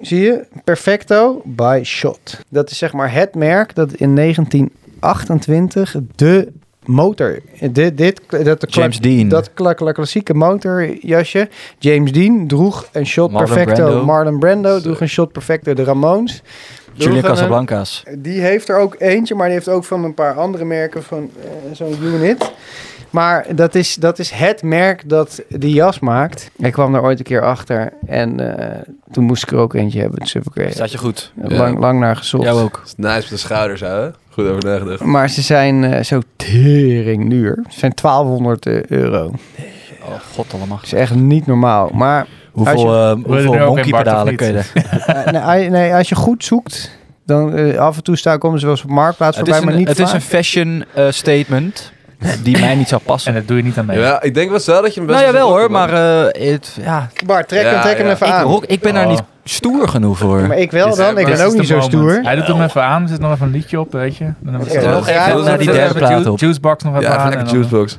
Zie je? Perfecto by Shot. Dat is zeg maar het merk dat in 1928 de motor... Dit, dit, dat, de James Dean. Dat kla- kla- klassieke motorjasje. James Dean droeg een Shot Marlon Perfecto. Brando. Marlon Brando droeg een Shot Perfecto. De Ramones. Een- Casablancas. die heeft er ook eentje, maar die heeft ook van een paar andere merken van eh, zo'n unit. Maar dat is, dat is het merk dat die jas maakt. Ik kwam daar ooit een keer achter en eh, toen moest ik er ook eentje hebben. Dus heb ik Staat je goed? lang, lang naar gezocht. Jou ook. is nice op de schouders, hè? Goed over nagedacht. Maar ze zijn eh, zo tering duur. Ze zijn 1200 euro. Oh, god allemaal. Dat is echt niet normaal. Maar Hoeveel, je- eh, hoeveel pedalen niet? kun je (laughs) er? eh, nee, nee, als je goed zoekt, dan eh, af en toe staan, komen ze wel eens op Marktplaats Het voorbij, is, maar een, niet het is een fashion eh, statement die mij niet zou passen. En dat doe je niet aan mee. Ja, ik denk wel zo dat je hem best nou ja, wel wel zou hoor, maar eh, het, ja, Bart, trek Ja, hem, trek hem ja. even ik, aan. rock- ik ben daar Oh. niet stoer genoeg voor. Maar ik wel dan, ik ben ook niet zo moment. stoer. Hij doet hem even aan. Er zit nog even een liedje op, weet je. Dan hebben we Ja, het nog naar die derde plaat op. Juicebox nog even Ja, aan. lekker juicebox.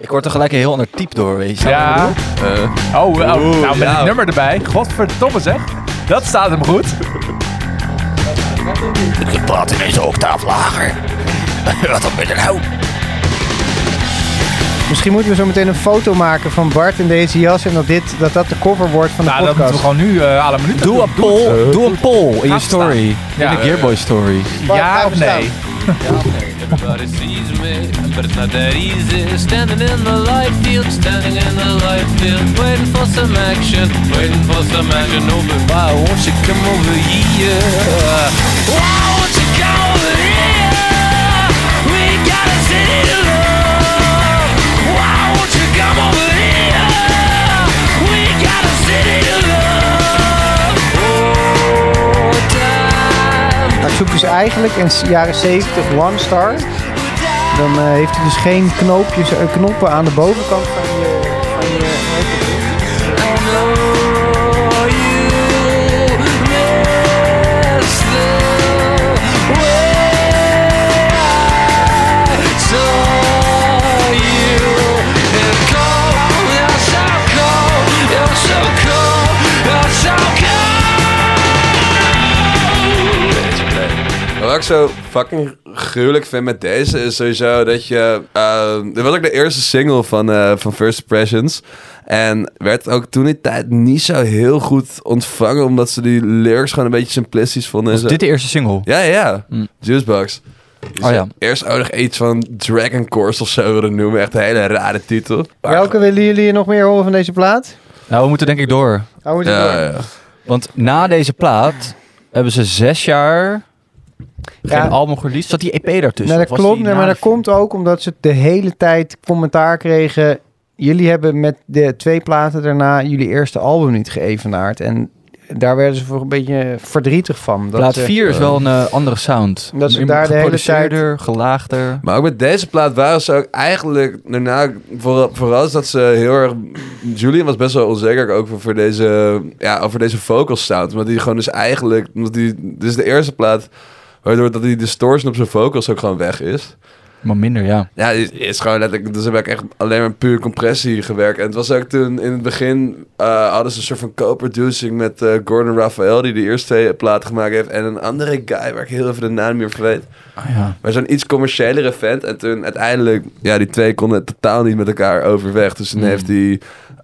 Ik word er gelijk heel ander type door, weet je. Ja. Eh, Oh, oh, nou met ja. het nummer erbij. Godverdomme zeg. Dat staat hem goed. Ik praat ineens een octaaf lager. (laughs) Wat dan ben je nou? Misschien moeten we zo meteen een foto maken van Bart in deze jas en dat dit, dat, dat de cover wordt van de Nou, dat moeten podcast. we gewoon nu eh alle minuten Doe doen. een poll, doe een poll in je staan. story. Ja. In de Gearboy story. Ja of opstaan. nee? Everybody sees me, but it's not that easy. Standing in the light field, standing in the light field, waiting for some action, waiting for some action. But why won't you come over here? Why won't you come over here? We got a city eigenlijk een s- jaren 70 One Star. Dan eh, heeft hij dus geen knoopjes, eh, knoppen aan de bovenkant van je... Van je wat ik zo fucking gruwelijk vind met deze is sowieso dat je... eh, dit was ook de eerste single van, eh, van First Impressions. En werd ook toen die tijd niet zo heel goed ontvangen... omdat ze die lyrics gewoon een beetje simplistisch vonden. en Was zo. dit de eerste single? Ja, ja. Hm. Juicebox. Dus Oh ja. Eerst ook nog iets van Dragon Course of zo willen noemen. Echt een hele rare titel. Maar- Welke willen jullie nog meer horen van deze plaat? Nou, we moeten denk ik door. Oh, moet je Ja, door. ja. Want na deze plaat hebben ze zes jaar geen Ja. album released. Zat die EP daartussen? Nou, dat klopt, die nee, maar dat komt ook omdat ze de hele tijd commentaar kregen. Jullie hebben met de twee platen daarna jullie eerste album niet geëvenaard. En daar werden ze voor een beetje verdrietig van. Dat Plaat ze- 4 is wel een eh, andere sound. Dat ze daar de hele geproduceerder, gelaagder. Maar ook met deze plaat waren ze ook eigenlijk daarna, vooral, vooral is dat ze heel erg... Julian was best wel onzeker ook voor, voor deze, ja, over deze vocal sound. Omdat hij gewoon dus eigenlijk, omdat die, dit is de eerste plaat waardoor dat die distortion op zijn vocals ook gewoon weg is. Maar minder, ja. Ja, het is gewoon letterlijk, dus heb ik echt alleen maar puur compressie gewerkt. En het was ook toen, in het begin eh, hadden ze een soort van co-producing met eh, Gordon Raphael, die de eerste twee platen gemaakt heeft. En een andere guy, waar ik heel even de naam meer vergeet. Ah, ja. Maar zo'n iets commerciëlere vent. En toen uiteindelijk, ja, die twee konden totaal niet met elkaar overweg. Dus toen Mm. heeft die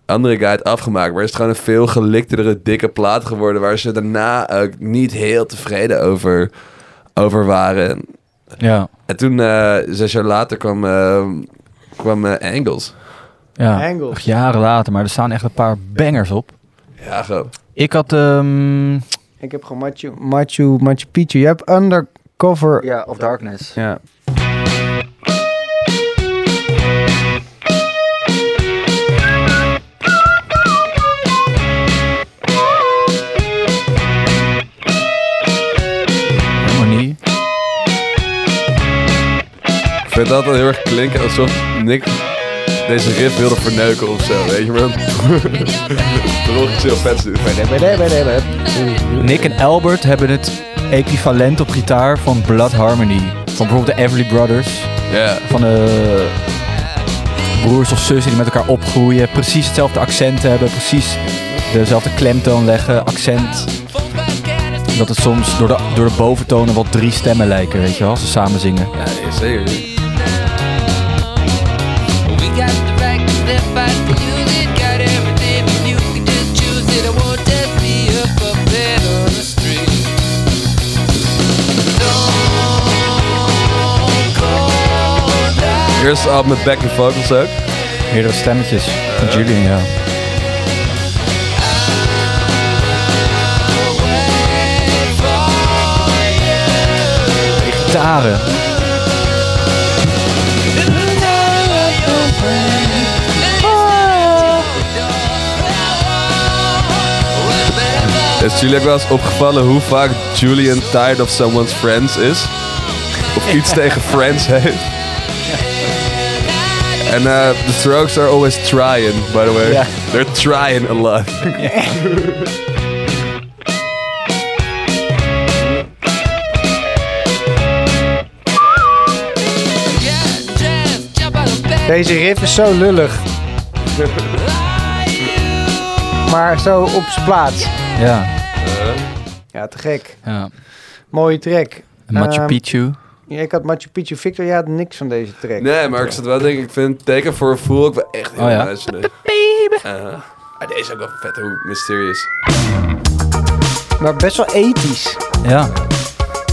andere guy het afgemaakt. Maar is het gewoon een veel geliktere, dikke plaat geworden. Waar ze daarna ook niet heel tevreden over, over waren. Ja. En toen, eh, zes jaar later, kwam, eh, kwam Angles. ja. Angles. Echt jaren later, maar er staan echt een paar bangers op. Ja, gewoon. Ik had... ehm Ik heb gewoon Machu, Machu, Machu Picchu. Je hebt Undercover. ja, of Darkness. Ja. Het altijd heel erg klinken alsof Nick deze riff wilde verneuken of zo. Weet je, man? Terwijl iets heel vets doet. Nick en Albert hebben het equivalent op gitaar van Blood Harmony. Van bijvoorbeeld de Everly Brothers. Ja. Van de broers of zussen die met elkaar opgroeien. Precies hetzelfde accent hebben. Precies dezelfde klemtoon leggen. Accent. Dat het soms door de, door de boventonen wat drie stemmen lijken, weet je wel. Als ze samen zingen. Ja, zeker. Go down. Eerst al met backing vocals ook. Meerdere stemmetjes van Julian, ja. Gitaren. Is jullie ook wel eens opgevallen hoe vaak Julian tired of someone's friends is? Of iets (laughs) tegen friends heeft? En eh the Strokes are always trying, by the way. Ja. They're trying a lot. Deze riff is zo lullig. Maar zo op zijn plaats. Ja. Ja, te gek. ja. Mooie track. En Machu Ehm, Picchu. Ja, ik had Machu Picchu. Victor, jij had niks van deze track. Nee, maar ik zat wel denk ik, ik vind Teken voor een Fool ook wel echt heel Oh ja? maar deze is ook wel vet hoe mysterious. Maar best wel ethisch. Ja.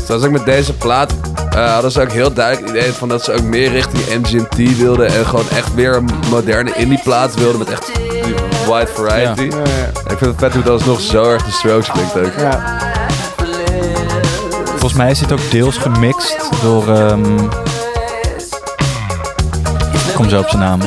Zoals ik met deze plaat eh, hadden ze ook heel duidelijk het idee van dat ze ook meer richting MGMT wilden en gewoon echt weer een moderne indie plaat wilden met echt die wide variety. Ja, En ik vind het vet hoe dat alsnog zo erg de Strokes klinkt ook. ja. Volgens mij is dit ook deels gemixt door... Ik kom zo op zijn naam.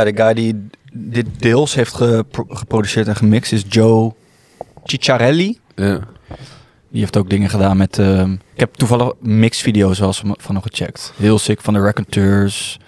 Ja, de guy die dit deels heeft gepro- geproduceerd en gemixt is Joe Cicciarelli. Ja. Die heeft ook dingen gedaan met... ehm, ik heb toevallig mixvideo's wel eens van hem gecheckt. Heel sick van de Raconteurs.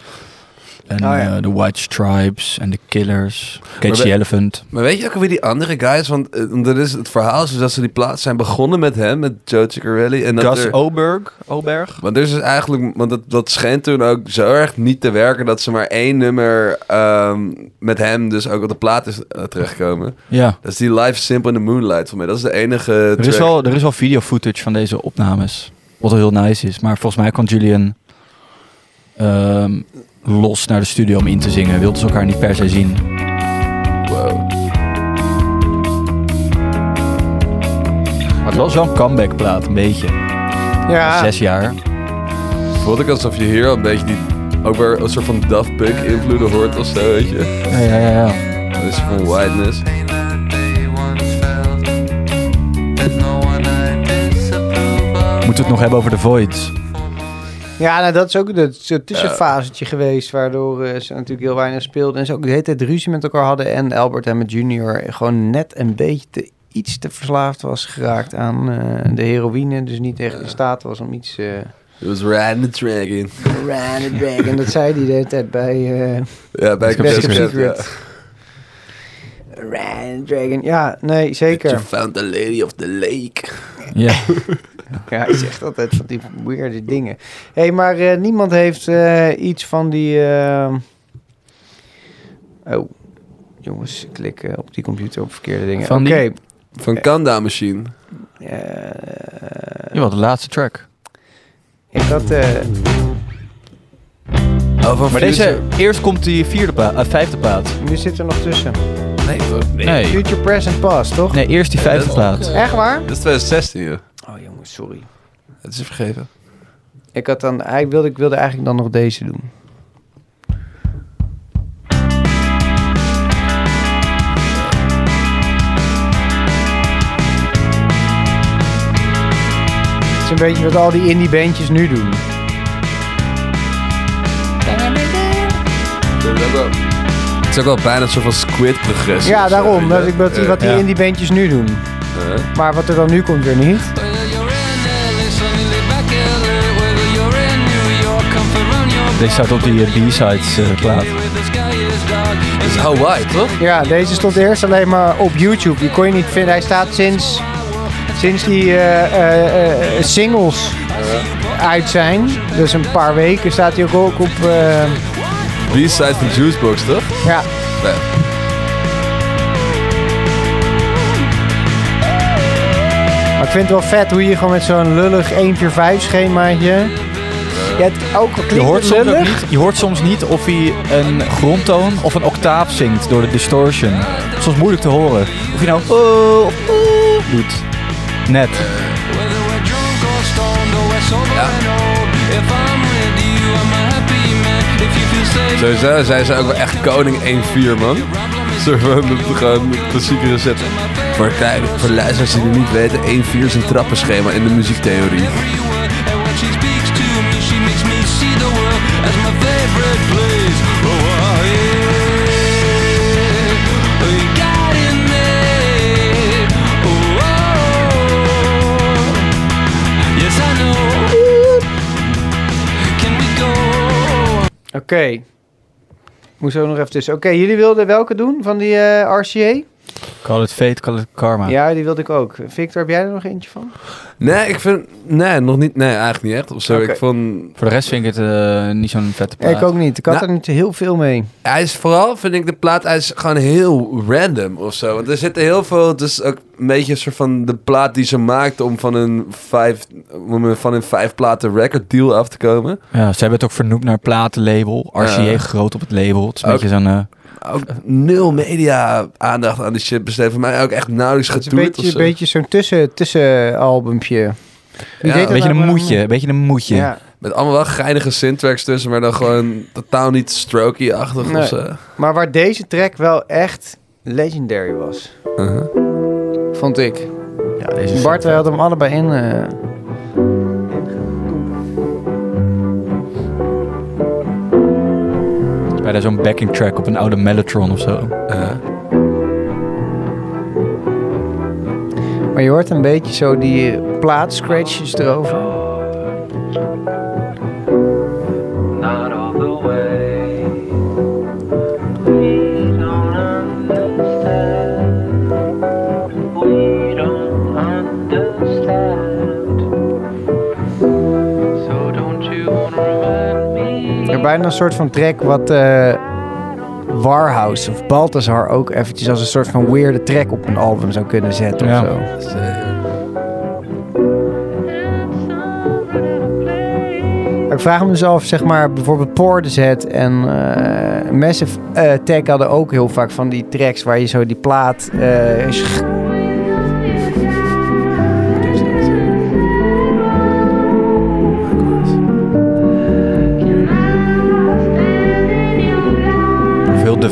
En Oh ja. eh, de White Stripes en de Killers. Cage the Elephant. Maar weet je ook weer die andere guys? Want dat is het verhaal is dus dat ze die plaat zijn begonnen met hem, met Joe Ciccarelli. En dat Gus er, Oberg. Oberg. want er is dus eigenlijk, want dat, dat scheen toen ook zo erg niet te werken dat ze maar één nummer ehm, met hem dus ook op de plaat is eh, terechtkomen. Ja. Dat is die Live Simple in the Moonlight voor mij. Dat is de enige Er is, track. wel, er is wel video footage van deze opnames. Wat wel heel nice is. Maar volgens mij kwam Julian ehm, los naar de studio om in te zingen. Wilden ze elkaar niet per se zien. Wow. Maar het was wel een comeback plaat, een beetje. ja. Zes jaar. Voelt ik alsof je hier al een beetje die, ook weer een soort van Daft Punk invloeden hoort of zo, weet je. Ja, ja, ja. ja. Dat is van whiteness. Moeten we het nog hebben over The Void? Ja, nou, dat is ook een tussenfasetje geweest, waardoor eh, ze natuurlijk heel weinig speelden. En ze ook de hele tijd ruzie met elkaar hadden. En Albert Hammond Jr. gewoon net een beetje te, iets te verslaafd was geraakt aan eh, de heroïne. Dus niet echt in staat was om iets... eh It was Riding the Dragon. Ran back. En dat zei hij de hele tijd bij uh, Ja, bij Best Captain Secret. Ran it Dragon. Ja, nee, You zeker. found the lady of the lake. Ja. (laughs) (laughs) Ja, hij zegt altijd van die weirde dingen. Hé, hey, maar eh, niemand heeft eh, iets van die... eh, Oh, jongens, ik klik eh, op die computer op verkeerde dingen. Van die- Van Countdown Machine. Jawel, de laatste track. is dat... eh, Oh, van Maar deze, eerst komt die vierde plaat, eh, vijfde plaat. nu zit er nog tussen. Nee, toch? Nee. Nee. Future, Present, Past, toch? Nee, eerst die vijfde plaat. Echt waar? Dat is 2016, joh. Jongens, sorry. Het is vergeven. Ik, had dan, eigenlijk wilde, ik wilde eigenlijk dan nog deze doen. Het is een beetje wat al die indie bandjes nu doen. Het is ook wel, het is ook wel bijna een soort van squid progressie. Ja, zo, daarom. Dat ik, wat, die, wat indie bandjes nu doen. Uh, Maar wat er dan nu komt weer niet. Deze staat op die eh, B-sides eh, plaat. Is Hawaii, toch? Ja, deze stond eerst alleen maar op YouTube. Die kon je niet vinden. Hij staat sinds, sinds die eh, singles uit zijn. Dus een paar weken staat hij ook, ook op... B-side van Juicebox, toch? ja, Nee. maar ik vind het wel vet hoe je gewoon met zo'n lullig 145 schemaatje... Ja, ook Je hoort, soms ook niet, je hoort soms niet of hij een grondtoon of een octaaf zingt door de distortion. Soms moeilijk te horen. Of je nou oh of oeh doet. Net. Sowieso zijn ze ook wel echt koning 1-4, man. Zo van het gewoon klassieke recept. Voor, kijk, voor de luisteraars die het niet weten, 1-4 is een trappenschema in de muziektheorie. Oké. Moest ook nog even tussen. Oké, jullie wilden welke doen van die eh, RCA? Call it fate, call it karma. Ja, die wilde ik ook. Victor, heb jij er nog eentje van? Nee, ik vind... Nee, nog niet... Nee, eigenlijk niet echt. Of zo. Oké. Ik vond... Voor de rest vind ik het eh, niet zo'n vette plaat. Ik ook niet. Ik had Nou- er niet heel veel mee. Hij is vooral, vind ik, de plaat, hij is gewoon heel random of zo. Want er zitten heel veel, het is ook een beetje een soort van de plaat die ze maakte om van een vijf, om van een vijf platen record deal af te komen. Ja, ze hebben het ook vernoemd naar platenlabel. RCA Ja. groot op het label. Het is een beetje zo'n... eh, Ook nul media aandacht aan die shit besteed. Voor mij ook echt nauwelijks Het is een getoerd of beetje, zo. beetje zo'n tussen, tussenalbumpje. Ja, deed een beetje nou een moedje. Een beetje een moedje. Ja, Met allemaal wel geinige syntracks tussen, maar dan gewoon totaal niet strokey-achtig Nee. of zo. maar waar deze track wel echt legendary was, Uh-huh. vond ik. Ja, deze Bart, wij hadden hem allebei in. eh, Bij zo'n backing track op een oude Mellotron of zo. Maar je hoort een beetje zo die plaatscratches erover. Bijna een soort van track wat eh Warhouse of Balthazar ook eventjes als een soort van weirde track op een album zou kunnen zetten Ja. of zo. Ik vraag me dus af, zeg maar, bijvoorbeeld Portishead en eh, Massive eh, Attack hadden ook heel vaak van die tracks waar je zo die plaat...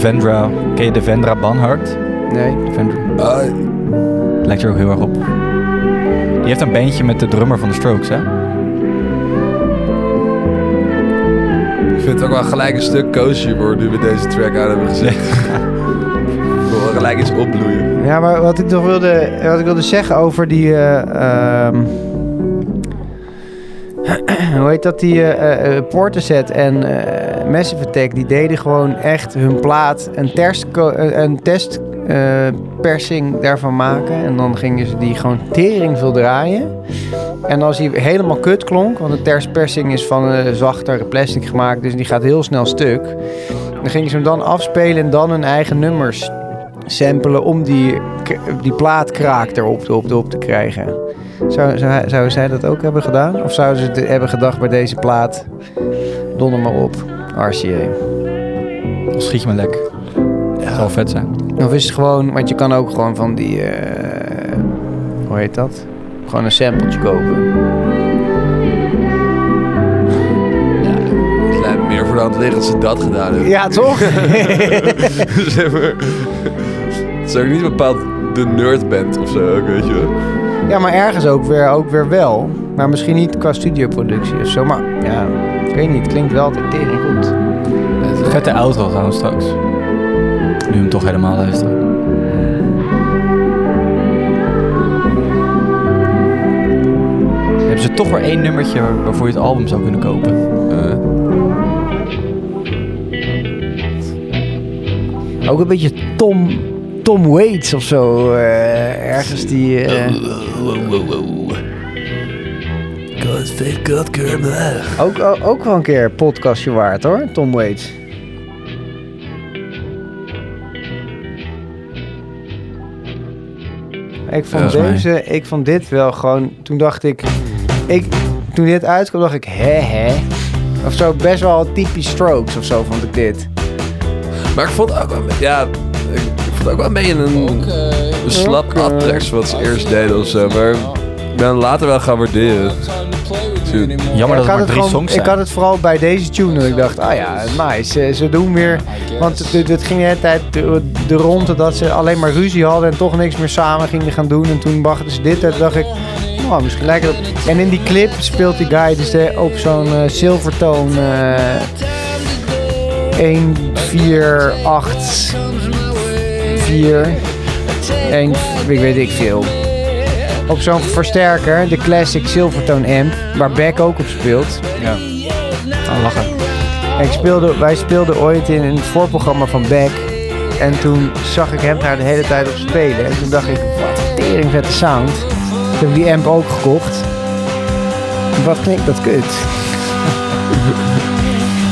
Devendra. Ken je Devendra Banhart? nee. Devendra. ah, Lijkt er ook heel erg op. Die heeft een bandje met de drummer van de Strokes, hè? ik vind het ook wel gelijk een stuk cozy hoor, nu we deze track aan hebben gezet. (laughs) Ik wil wel gelijk iets opbloeien. Ja, maar wat ik nog wilde, wat ik wilde zeggen over die. eh, ehm, (clears throat) hoe heet dat? Die eh eh Portishead en eh, Massive die deden gewoon echt hun plaat een, eh, een test eh, daarvan maken. En dan gingen ze die gewoon tering veel draaien. En als hij helemaal kut klonk, want de testpersing is van eh zachtere plastic gemaakt, dus die gaat heel snel stuk. Dan gingen ze hem dan afspelen en dan hun eigen nummers samplen om die, die plaatkraak erop op, op te krijgen. Zou, zou, zou zij dat ook hebben gedaan? Of zouden ze het hebben gedacht bij deze plaat? Donder maar op, RCA. Dan schiet je me lek. Dat zal vet zijn. Of is het gewoon, want je kan ook gewoon van die, eh, hoe heet dat? Gewoon een sampletje kopen. Het lijkt meer voor de hand liggen dat ze dat gedaan hebben. Ja, toch? (laughs) zeg maar. Het is ook niet bepaald de nerdband of zo, ook, weet je wel. ja, maar ergens ook weer, ook weer wel. Maar misschien niet qua studioproductie of zo. Maar ja, ik weet niet. Het klinkt wel altijd tering goed. Vette outro trouwens straks. Nu hem toch helemaal luisteren. Hebben ze toch weer één nummertje waar- waarvoor je het album zou kunnen kopen. Eh, Ook een beetje Tom, Tom Waits of zo. eh, ergens die... eh, fake God curve. ook, ook, ook wel een keer podcastje waard hoor, Tom Waits. Ik vond, mij. deze, ik vond dit wel gewoon... Toen dacht ik, ik... Toen dit uitkwam dacht ik, hè hè. Of zo, best wel typisch Strokes of zo vond ik dit. Maar ik vond ook wel, ja, ik, ik vond ook wel een beetje een, een slap attracts wat ze eerst deden of zo. Maar ik ben later wel gaan waarderen. Jammer dat ik, er had maar het drie gewoon- songs ik zijn. had het vooral bij deze tune dat ik dacht, ah ja, nice. Ze, ze doen weer, want het, ging de hele tijd de, de ronde dat ze alleen maar ruzie hadden en toch niks meer samen gingen gaan doen. En toen brachten ze dit uit, dacht ik, nou, misschien lijkt het op. En in die clip speelt die guy dus de, op zo'n eh zilvertoon eh 1, 4, 8, 4, 1, ik weet ik veel. Op zo'n versterker, de classic Silvertone amp, waar Beck ook op speelt. Ja. Ah, lachen. En ik speelde, wij speelden ooit in een voorprogramma van Beck. En toen zag ik hem daar de hele tijd op spelen. En toen dacht ik, wat een tering vette sound. Toen heb ik die amp ook gekocht. Wat klinkt dat kut. (laughs)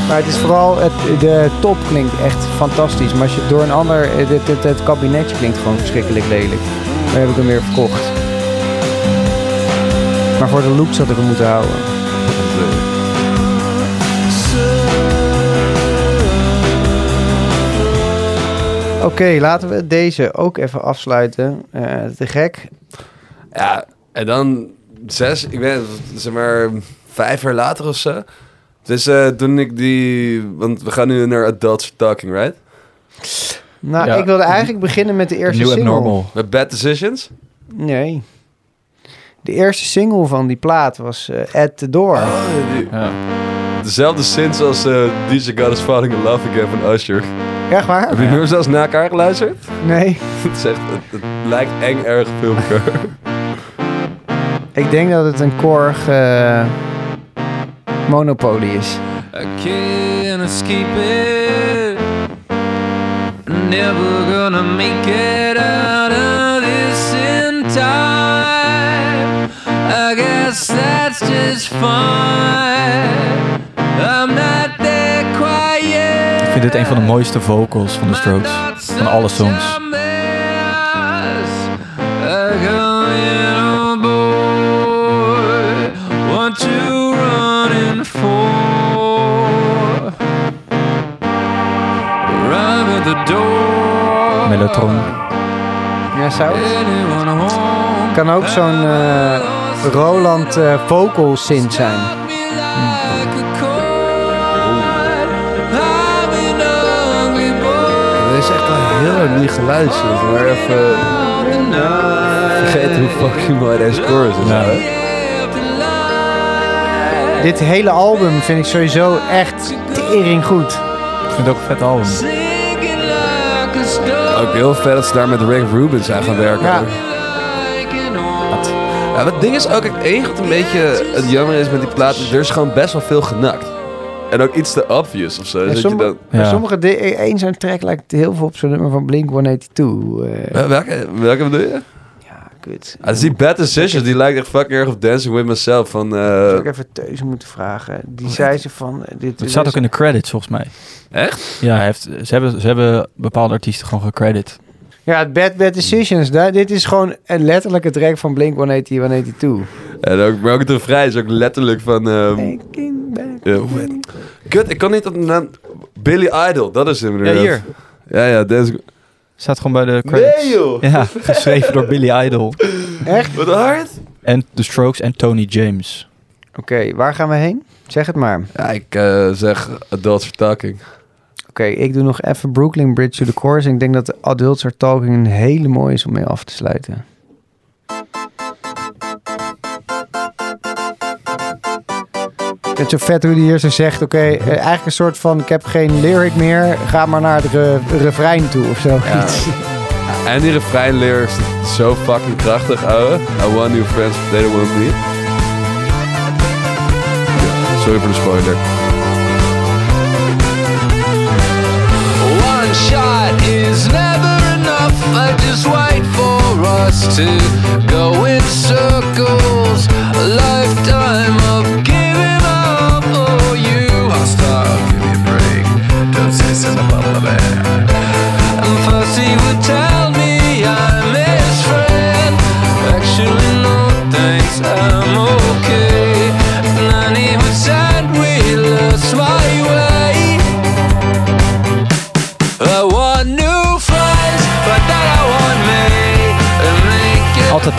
maar het is vooral, het, de top klinkt echt fantastisch. Maar als je door een ander, het, het, het, het kabinetje klinkt gewoon verschrikkelijk lelijk. Daar heb ik hem weer verkocht. Maar voor de looks had ik hem moeten houden. Oké, laten we deze ook even afsluiten. Eh, te gek. Ja, en dan zes, ik weet het, zeg maar vijf jaar later of zo. Dus eh, toen ik die, want we gaan nu naar Adults Talking, right? Nou, Ja. ik wilde eigenlijk beginnen met de eerste New single. Abnormal. Met Bad Decisions? Nee. De eerste single van die plaat was eh At The Door. Oh, die- Ja. dezelfde synths als eh, DJ God is Falling in Love Again van Usher. Echt waar? Heb je nummer zelfs na elkaar geluisterd? Nee. (laughs) Het, is echt, het, het lijkt eng erg elkaar. Ik denk dat het een Korg eh Monopoly is. I can't escape it. Never gonna make it out of this in time. Guess that's just fine. I'm not that quiet. Ik vind dit een van de mooiste vocals van de Strokes. Van alle songs. Mellotron. Ja, zou home? Kan ook zo'n eh, Roland eh, vocal synth zijn. Boy. Dat is echt al heel lang niet geluisterd, maar even vergeten hoe fucking mooi deze chorus is. Hè? Dit hele album vind ik sowieso echt tering goed. Ik vind het ook een vet album. Ook heel vet dat ze daar met Rick Rubin zijn gaan werken. Ja. Ja, maar het ding is ook, het enige wat een beetje het jammer is met die plaat, er is gewoon best wel veel genakt. En ook iets te obvious of zo. Ja, Dus dat je sommige, dan, Ja. sommige één zo'n track lijkt heel veel op zo'n nummer van Blink-182. eh Eh, welke, welke bedoel je? ja, kut. Ah, dus die Bad Decisions, die lijkt echt fucking erg op Dancing With Myself van... eh, Zou ik even Teus moeten vragen. Die zei ze van... eh, Dit, Het staat ook in de credits volgens mij. Echt? Ja, hij heeft, ze, hebben, ze hebben bepaalde artiesten gewoon gecredit. Ja, het Bad Bad Decisions. Daar, dit is gewoon een letterlijke track van Blink-182. En ook, maar ook het refrein is ook letterlijk van... ehm, heet- Kut, ik kan niet op de naam... Billy Idol, dat is hem Ja, hier. Ja, ja, Dancing... Staat gewoon bij de credits. Nee joh! Ja, geschreven door Billy Idol. (laughs) Echt? Wat hard! En The Strokes en Tony James. Oké, waar gaan we heen? Zeg het maar. Ja, ik eh, zeg Adults for Talking. ik doe nog even Brooklyn Bridge to the Chorus. En ik denk dat de Adults Are Talking een hele mooie is om mee af te sluiten. Het is zo vet hoe hij hier zo zegt, oké, eh, eigenlijk een soort van, ik heb geen lyric meer, ga maar naar het re- refrein toe of zo. Ja. (laughs) En die refrein lyrics is zo fucking krachtig, ouwe. I want new friends, but they don't want me. Sorry voor de spoiler. Just wait for us to go in circles. A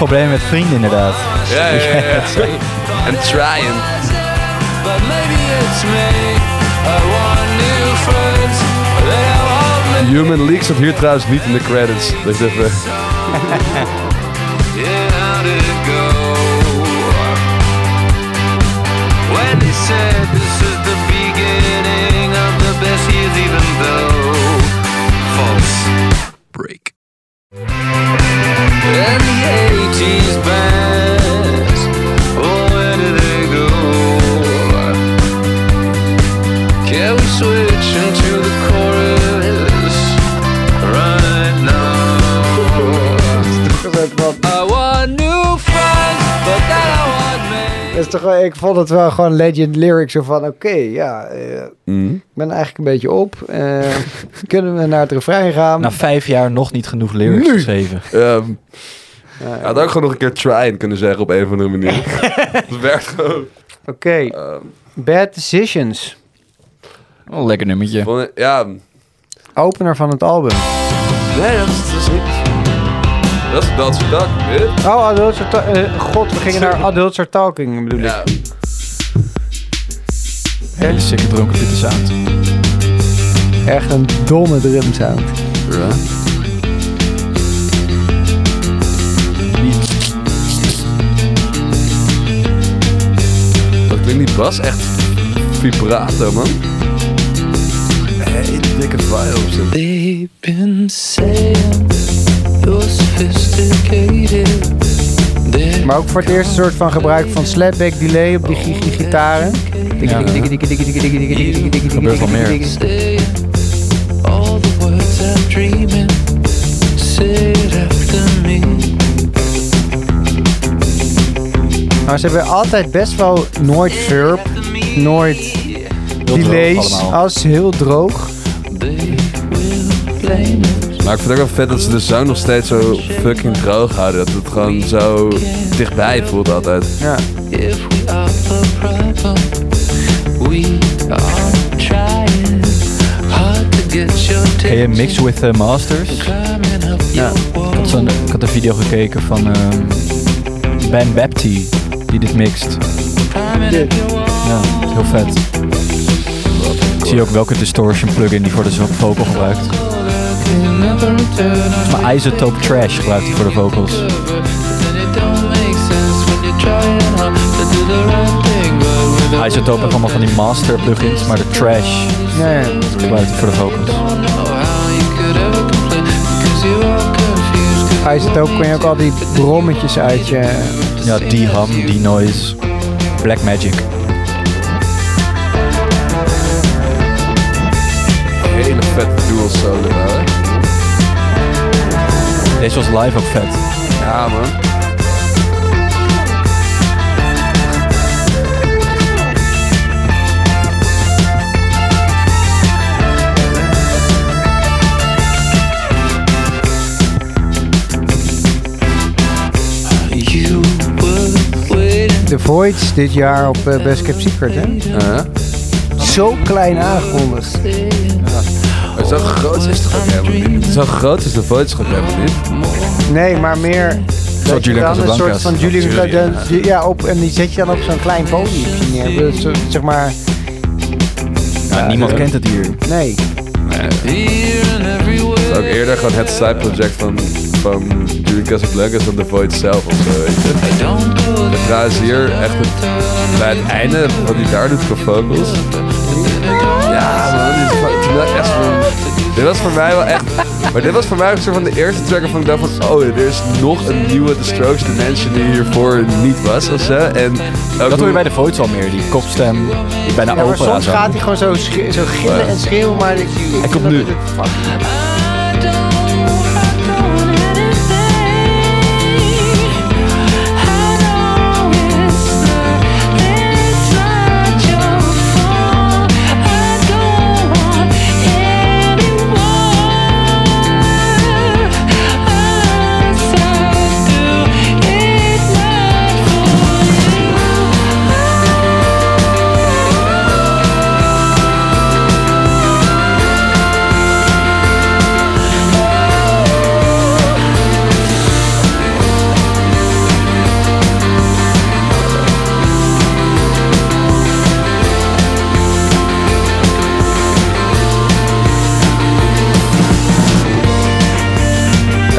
problemen met vrienden inderdaad. Ja, ja, ja. ja. (laughs) En trying. But maybe it's me. I want new friends, but then I want me. Human League staat hier trouwens niet in de credits. Dat is even... (laughs) toch, wel- ik vond het wel gewoon legend lyrics zo van, oké, ja, eh, Mhm. ik ben eigenlijk een beetje op. Eh, kunnen we naar het refrein gaan? Na vijf jaar nog niet genoeg lyrics Nu. geschreven. Ehm, Ja, had ook gewoon nog een keer trying kunnen zeggen op een of andere manier. (laughs) Het werkt gewoon. Oké, Ehm, Bad Decisions. Wel een lekker nummertje. vond ik- ja, Opener van het album. nee, dat is, dat is niet... Dat is dat je? Oh, Adults Are eh, God, we gingen naar (laughs) Adults Are Talking, bedoel Ja. ik. Hele sikke dronken dit sound. Echt een domme drumsound. ja. Die bas echt vibrato, man. Hele dikke vibes. They've been saying you're sophisticated. Maar ook voor het eerst een soort van gebruik van slapback delay op die gigi gitaren. Ja. Gebeurt wel meer. all the words I'm dreaming. Say Maar ze hebben altijd best wel nooit verb, nooit delays. Alles heel droog. Maar ik vind het ook wel vet dat ze de sound nog steeds zo fucking droog houden. Dat het gewoon zo dichtbij voelt altijd. Ja. Ken je. Mix with the Masters? Your Ik had, zo'n- ik had een video gekeken van ehm, Ben Bapty die dit mixt. Ja, heel vet. Ik zie ook welke distortion plugin die voor de vocal gebruikt. Maar Isotope Trash gebruikt hij voor de vocals. Isotope heeft allemaal van die master plugins, maar de Trash Ja, ja. gebruikt hij voor de vocals. Hij zit ook, kon je ook al die brommetjes uit je... Ja, die ham, die noise, Black Magic. Hele vette dual solo, hè? Deze was live ook vet. Ja, man. The Voids dit jaar op eh, Best Kept Secret, hè? Ja. Zo klein aangekondigd. Maar zo groot is het toch ook helemaal niet? Zo groot is de voice gewoon helemaal niet. Nee, maar meer... dat je Julian dan een soort van Julian Casablancas- Ja, op, en die zet je dan op zo'n klein podium neer. Zo- Zeg maar... Ja, niemand kent het hier. Nee. Is ook eerder gewoon het side project van, van Julian Casablancas dan The Void zelf of zo, weet je. I don't go En trouwens hier echt het, bij het einde wat hij daar doet qua vocals. Ja man, dit is echt van, dit was voor mij wel echt, maar dit was voor mij ook zo van de eerste track waarvan ik dacht van, oh, er is nog een nieuwe The Strokes dimension die hiervoor niet was of zo. En ook Dat hoor je bij de Voids al meer, die kopstem, die bijna Ja, maar opera soms zo. gaat hij gewoon zo, zo gillen en schreeuwen, maar... Ik, ik Hij komt vind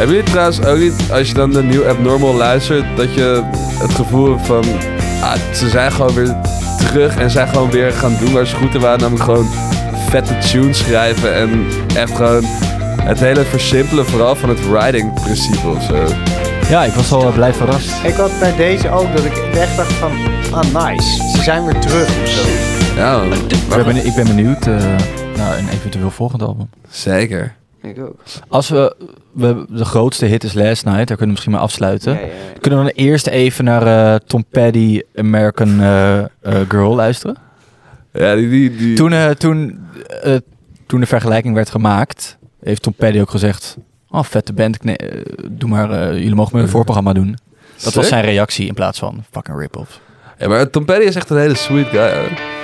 Hebben jullie trouwens ook niet, als je dan de nieuwe Abnormal luistert, dat je het gevoel hebt van, ah, ze zijn gewoon weer terug en zijn gewoon weer gaan doen waar ze goed in waren, namelijk gewoon vette tunes schrijven en echt gewoon het hele versimpelen vooral van het writing principe of zo. Ja, ik was al eh, blij verrast. Ik had bij deze ook dat ik echt dacht van... Ah, nice. Ze zijn weer terug of zo. Ja. Ik ben, benieuwd- ik ben benieuwd eh, naar een eventueel volgend album. zeker. Ik ook. Als we, we de grootste hit is Last Night, daar kunnen we misschien maar afsluiten. Ja, ja, ja. Kunnen we dan eerst even naar eh, Tom Petty American eh, eh, Girl luisteren? Ja, die, die, die... Toen, eh, toen, eh, toen de vergelijking werd gemaakt, heeft Tom Petty ook gezegd... Oh, vette band, ik ne- eh, doe maar, eh, jullie mogen me een voorprogramma doen. Dat was zijn reactie in plaats van fucking rip-off. Ja, maar Tom Petty is echt een hele sweet guy. Hoor.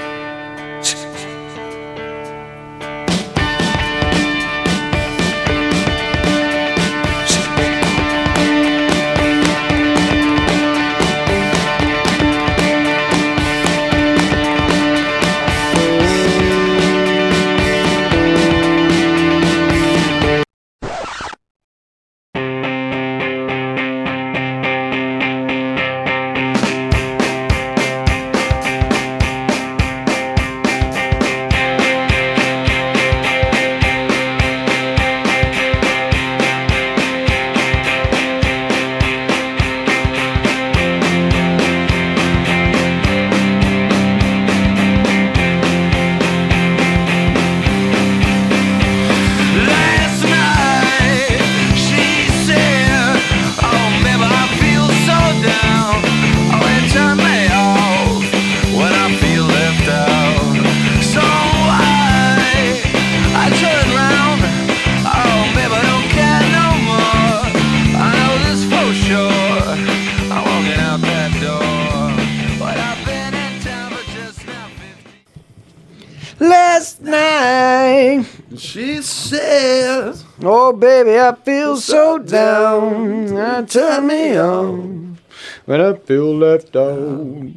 When I feel left out.